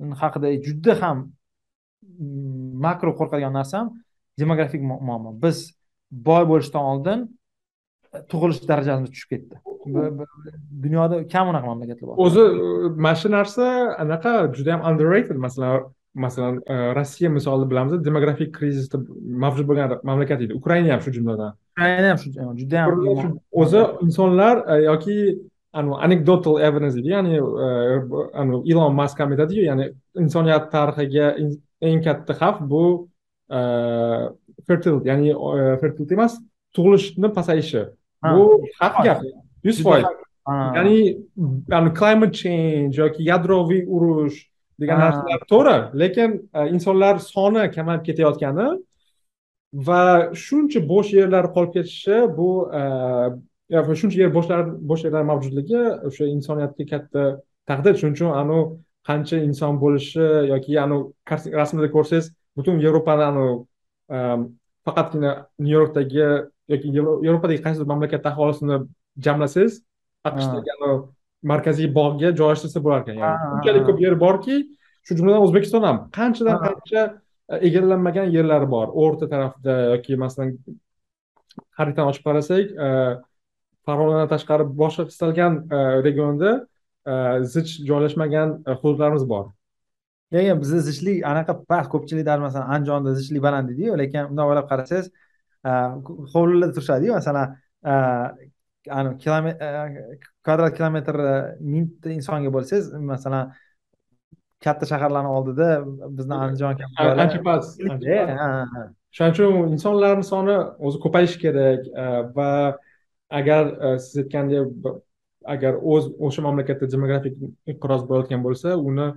mm, haqida juda ham mm, makro qo'rqadigan narsam demografik muammo. Biz boy bo'lishdan oldin e, tug'ilish darajamiz tushib ketdi. Dunyoda kam unaqa mamlakatlar bor. O'zi e, mana shu narsa anaqa juda yam underrated masalan. Masalan e, rossiya misolida bilamiz demografik krizisda mavjud bo'lgan mamlakat edi ukraina ham shu jumladan. Ukraina ham shu juda ham o'zi insonlar e, yoki anekdotal evidence deydi ya'ni e, ilon mask ham aytadiyu ya'ni insoniyat tarixiga eng katta xavf bu fertility ya'ni fertility emas tug'ilishni pasayishi. Bu haq gap yuz foiz. ya'ni climate change yoki yadroviy urush degan narsalar to'g'ri lekin e, insonlar soni kamayib ketayotgani va shuncha bo'sh yerlar qolib ketishi bu e, shuncha yer bo'shlar bo'sh yerlar mavjudligi o'sha insoniyatga katta tahdid shuning uchun anavi qancha inson bo'lishi yoki anavi rasmda ko'rsangiz butun yevropani anavi e, faqatgina nyu yorkdagi yoki yevropadagi qaysidir mamlakatni aholisini jamlasangiz aqshdagi markaziy bog'ga joylashtirsa bo'lar ekan ya'ni unchalik ko'p yer borki shu jumladan o'zbekiston ham qanchadan qancha e, egallanmagan yerlari bor. O'rta tarafda yoki masalan xaritani ochib qarasak e, farg'onadan tashqari boshqa istalgan e, regionda zich joylashmagan hududlarimiz bor. Yo'q bizni zichlik anaqa past ko'pchiliklar masalan andijonda zichlik baland deydiyu lekin bundoq o'ylab qarasangiz hovlilarda turishadiyu masalan kvadrat kilometr mingta insonga bo'lsangiz masalan katta shaharlarni oldida bizni andijon kabi ancha past shuning uchun insonlarni soni o'zi ko'payishi kerak va agar siz aytgandek agar o'z o'sha mamlakatda demografik inqiroz bo'layotgan bo'lsa uni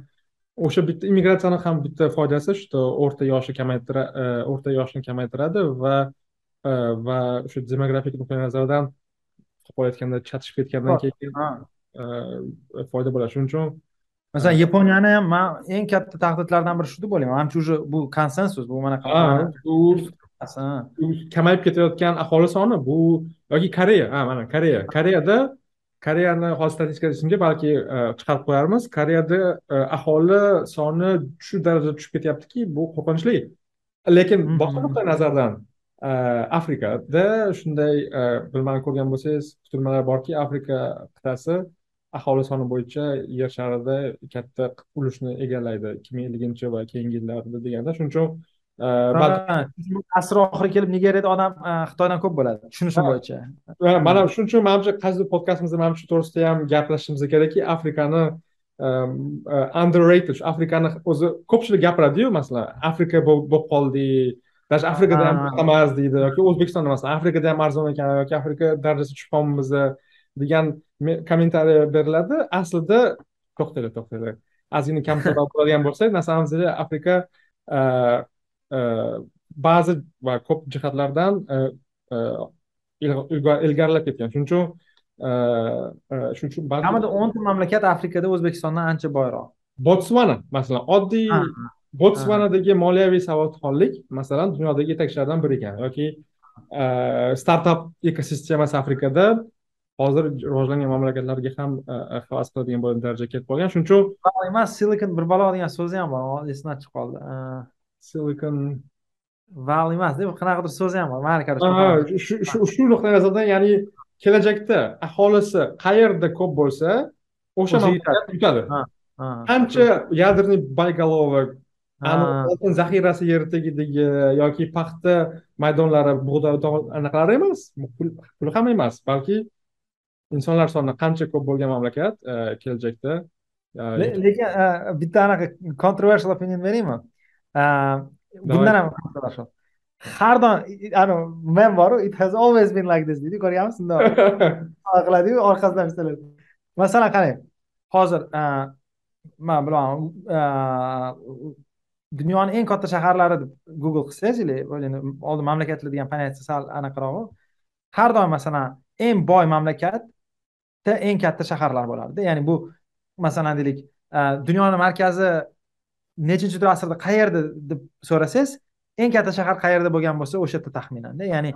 o'sha bitta immigratsiyani ham bitta foydasi shu o'rta yoshni kamaytiradi o'rta yoshni kamaytiradi va va o'sha demografik nuqtai nazardan qo'yayotganda chatishib ketgandan keyin foyda bo'ladi shuning uchun masalan yaponiyani ham man eng katta tahdidlardan biri shu deb o'ylayman. Manimcha уже bu konsensus bu mana bu kamayib ketayotgan aholi soni bu yoki koreya. Ha mana koreya. Koreyada koreyani hozir statistika esimga balki chiqarib qo'yarmiz. Koreyada aholi soni shu darajada tushib ketyaptiki bu qo'rqinchli. Lekin boshqa nuqtai nazardan afrikada shunday bilmani ko'rgan bo'lsangiz kutilmalar borki afrika qit'asi aholi soni bo'yicha yer sharida katta ulushni egallaydi. Ikki ming elliginchi va keyingi yillarda deganda. Shuning uchun asr oxiri kelib nigeriyada odam xitoydan ko'p bo'ladi tushunishim bo'yicha. Mana shuning uchun manimcha qaysidir podkastimizda manimcha shu to'g'risida ham gaplashishimiz kerakki afrikani underrated afrikani o'zi ko'pchilik gapiradiyu masalan afrika bo'lib qoldik даже afrikada ham emas deydi yoki o'zbekistonda masalan afrikada ham arzon ekan yoki afrika darajasi tushib qolibmiz degan kommentariy beriladi aslida to'xtanglar to'xtanglar ozgina kamtaroq bo'ladigan bo'lsak masalan afrika ba'zi va ko'p jihatlardan ilgarilab ketgan shuning uchun shuning uchun kamida o'nta mamlakat afrikada o'zbekistondan ancha boyroq botsvana masalan oddiy botsvanadagi moliyaviy savodxonlik masalan dunyodagi yetakchilardan biri ekan yoki startap ekosistemasi afrikada hozir rivojlangan mamlakatlarga ham havas qiladigan bo'lgan darajaga kelib qolgan. Shuning uchun emas silikon bir balo degan so'zi ham bor esimdan chiqib qoldi. Silikon val emasda qanaqadir so'zi ham bor mayli shu shu nuqtai nazardan ya'ni kelajakda aholisi qayerda ko'p bo'lsa o'sha mamlakat yutadi. qancha ядерный боеголовок oltin zaxirasi yer tagidagi yoki paxta maydonlari bug'doy anaqalari emas. Pul ham emas balki insonlar soni qancha ko'p bo'lgan mamlakat e, kelajakda e, lekin e, bitta anaqa controversial opinion beraymi? Bundan ham controversial har doim men boru it has always been like this deydi ko'rganmisiz bundoq qiladiyu orqasidan masalan qarang hozir man bilaman dunyoni eng katta shaharlari deb google qilsangiz или oldin mamlakatlar degan понятие sal anaqarog'u har doim masalan eng boy mamlakatda eng katta shaharlar bo'lardi. Ya'ni bu masalan deylik dunyoni markazi nechinchi asrda qayerda deb so'rasangiz eng katta shahar qayerda bo'lgan bo'lsa o'sha yerda taxminanda. Ya'ni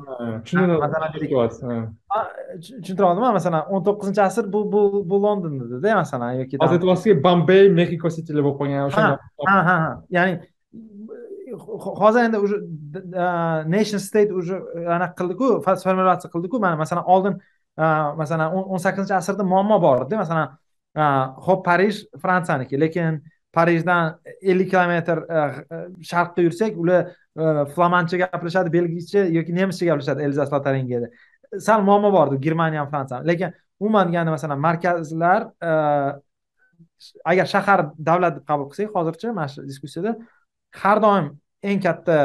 tushuntira oldimmi masalan o'n to'qqizinchi asr bu bu bu london edida masalan yoki hozir aytyapsizki bombey mexiko sitili bo'lib qolgan o'sha ha ha ha ya'ni hozir endi уже nation state уже anaqa qildiku formalyatsiya qildiku. Mana masalan oldin masalan o'n sakkizinchi asrda muammo bor edi masalan ho'p parij fransiyaniki lekin parijdan ellik kilometr sharqqa yursak ular Э, flamancha gaplashadi belgiycha yoki nemischa gaplashadi elzas lotaringiyada sal muammo bor germaniya ham fransiya ham lekin umuman deganda masalan markazlar e, agar shahar davlat deb qabul qilsak hozircha mana shu diskussiyada har doim eng katta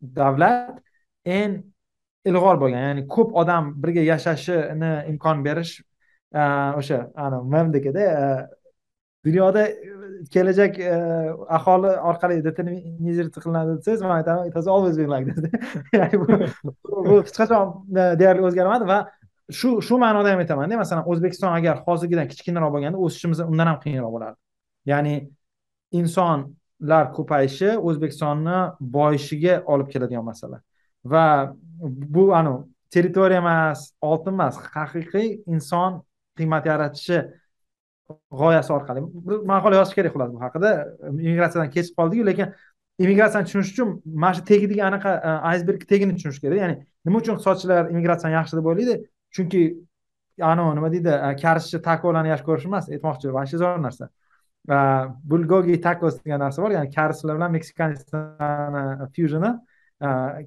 davlat eng ilg'or bo'lgan ya'ni ko'p odam birga yashashini imkon berish e, o'sha memdekada e, dunyoda e, kelajak e, aholi orqali determinizir qilinadi desangiz man aytaman it has always been like this ya'ni bu hech qachon e, deyarli o'zgarmadi va shu shu ma'noda ham aytamanda masalan o'zbekiston agar hozirgidan kichkinaroq bo'lganda o'sishimiz undan ham qiyinroq bo'lardi. Ya'ni insonlar ko'payishi o'zbekistonni boyishiga olib keladigan masala. Va bu anavi territoriya emas oltin emas haqiqiy inson qiymat yaratishi g'oyasi orqali. Bir maqola yozish kerak xullas bu haqida. Immigratsiyadan kechib qoldiku lekin immigratsiyani tushunish uchun mana shu tagidagi anaqa e, aysberg tagini tushunish kerak ya'ni nima uchun iqtisodchilar immigratsiyani yaxshi deb o'ylaydi? Chunki anavi nima deydi e, karishchi takolarni yaxshi ko'rish emas aytmoqchi вообще zo'r narsa. E, bulgogi takos degan narsa bor ya'ni karislar bilan meksikanistani fyuzioni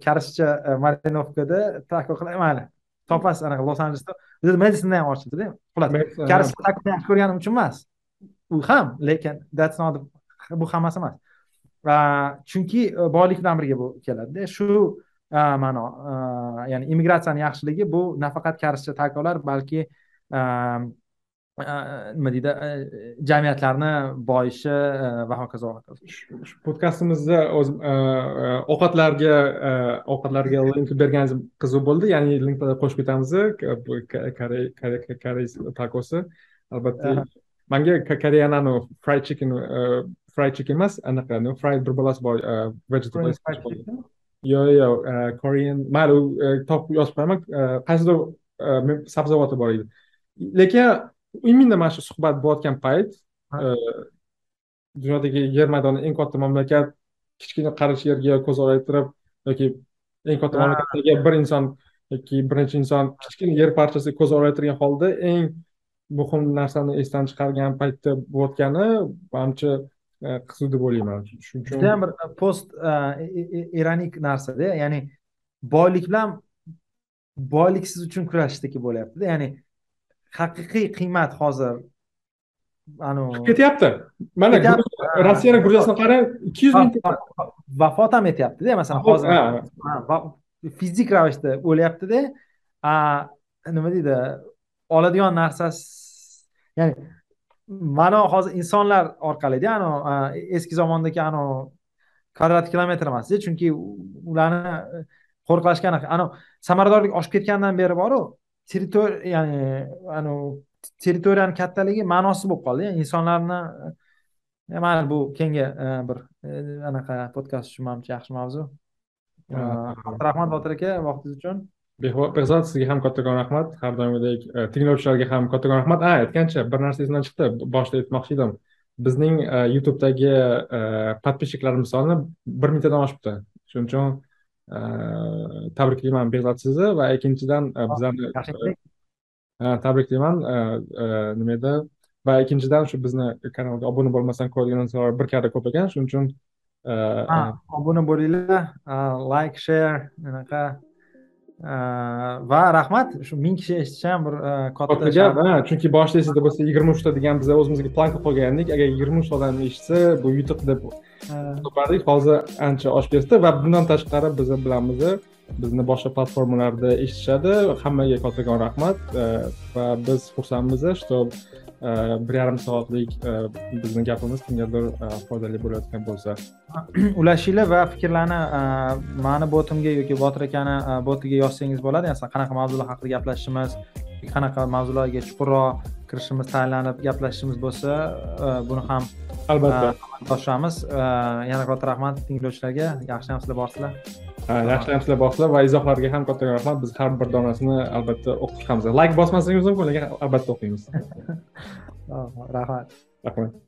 karishcha marinovkada tako qilib mayli. Topasiz anaqa los anjelesda meditsinada ham ochildida xullas. Yaxshi ko'rganim uchun emas. U ham lekin that's not bu hammasi emas. Chunki e, boylik bilan birga bu keladida. Shu e, ma'no e, ya'ni immigratsiyani yaxshiligi bu nafaqat karischa takolar balki nima deydi jamiyatlarni boyishi va hokazo shu podkastimizni o'z ovqatlarga ovqatlarga link berganingiz qiziq bo'ldi. Ya'ni linkda qo'shib ketamiz. Koreys takosi albatta manga koreyan anavi fried chicken fried chicken emas anaqa fried bir bolasi bor vegetable yo'q yo'q korean mayli topib yozib qo'yaman. Qaysidir sabzavoti bor edi. Lekin именно mana shu suhbat bo'layotgan payt e, dunyodagi yer maydoni eng katta mamlakat kichkina qarish yerga ko'z olaytirib yoki eng katta mamlakatdagi bir inson yoki bir necha inson kichkina yer parchasiga ko'z olaytirgan holda eng muhim narsani esdan chiqargan paytda bo'layotgani manimcha e, qiziq deb o'ylayman. Shuning uchun judayam bir post e, ironik narsada ya'ni boylik bilan boyliksiz uchun kurashishdek bo'lyaptida ya'ni haqiqiy qiymat hozir. Anavi ketyapti. Mana rossiyani gruziyasini qarang ikki yuz ming vafot ham etyaptida masalan hozir. fizik ravishda o'lyaptida nima deydi? Oladigan narsasi ya'ni mana hozir insonlar orqalida anavi eski zamondagi anavi kvadrat kilometr emasda chunki ularni qo'riqlashga anavi samaradorlik oshib ketgandan beri boru territoriya ya'ni anavi territoriyani kattaligi ma'nosiz bo'lib qoldi. Insonlarni e, mayli bu keyingi e, bir e, anaqa podkast uchun manimcha yaxshi mavzu. Rahmat botir aka vaqtingiz uchun. Behzod sizga ham kattakon rahmat. Har doimgidek tinglovchilarga ham kattakon rahmat. A aytgancha bir narsa esimdan chiqdi. Boshida aytmoqchi edim. Bizning youtubedagi подписчикlarimiz soni bir mingtadan oshibdi. Shuning uchun tabriklayman behzod sizni va ikkinchidan bizani tabriklayman nima edi va ikkinchidan shu bizni kanalga obuna bo'lmasdan ko'radigan insonlar bir karra ko'p ekan shuning uchun obuna bo'linglar layk share anaqa va rahmat shu ming kishi eshitishi ham bir katta gap chunki boshida esingizda bo'lsa yigirma uchta degan biz o'zimizga planka qo'ygandik agar yigirma uchta odam eshitsa bu yutuq deb topardik hozir ancha oshib ketdi va bundan tashqari biz bilamiz bizni boshqa platformalarda eshitishadi hammaga kattakon rahmat va biz xursandmiz что bir yarim soatlik bizni gapimiz kimgadir foydali bo'layotgan bo'lsa ulashinglar va fikrlarni mani botimga yoki botir akani botiga yozsangiz bo'ladi masalan qanaqa mavzular haqida gaplashishimiz qanaqa mavzularga chuqurroq kirishimiz tayinlanib gaplashishimiz bo'lsa buni ham albatta oshiramiz yana katta rahmat tinglovchilarga yaxshiyam sizlar borsizlar yaxshiyam sizlar borsizlar va izohlarga ham kattakon rahmat. Biz har bir donasini albatta o'qib chiqamiz layk bosmasangiz mumkin lekin albatta o'qiymiz. Rahmat. Rahmat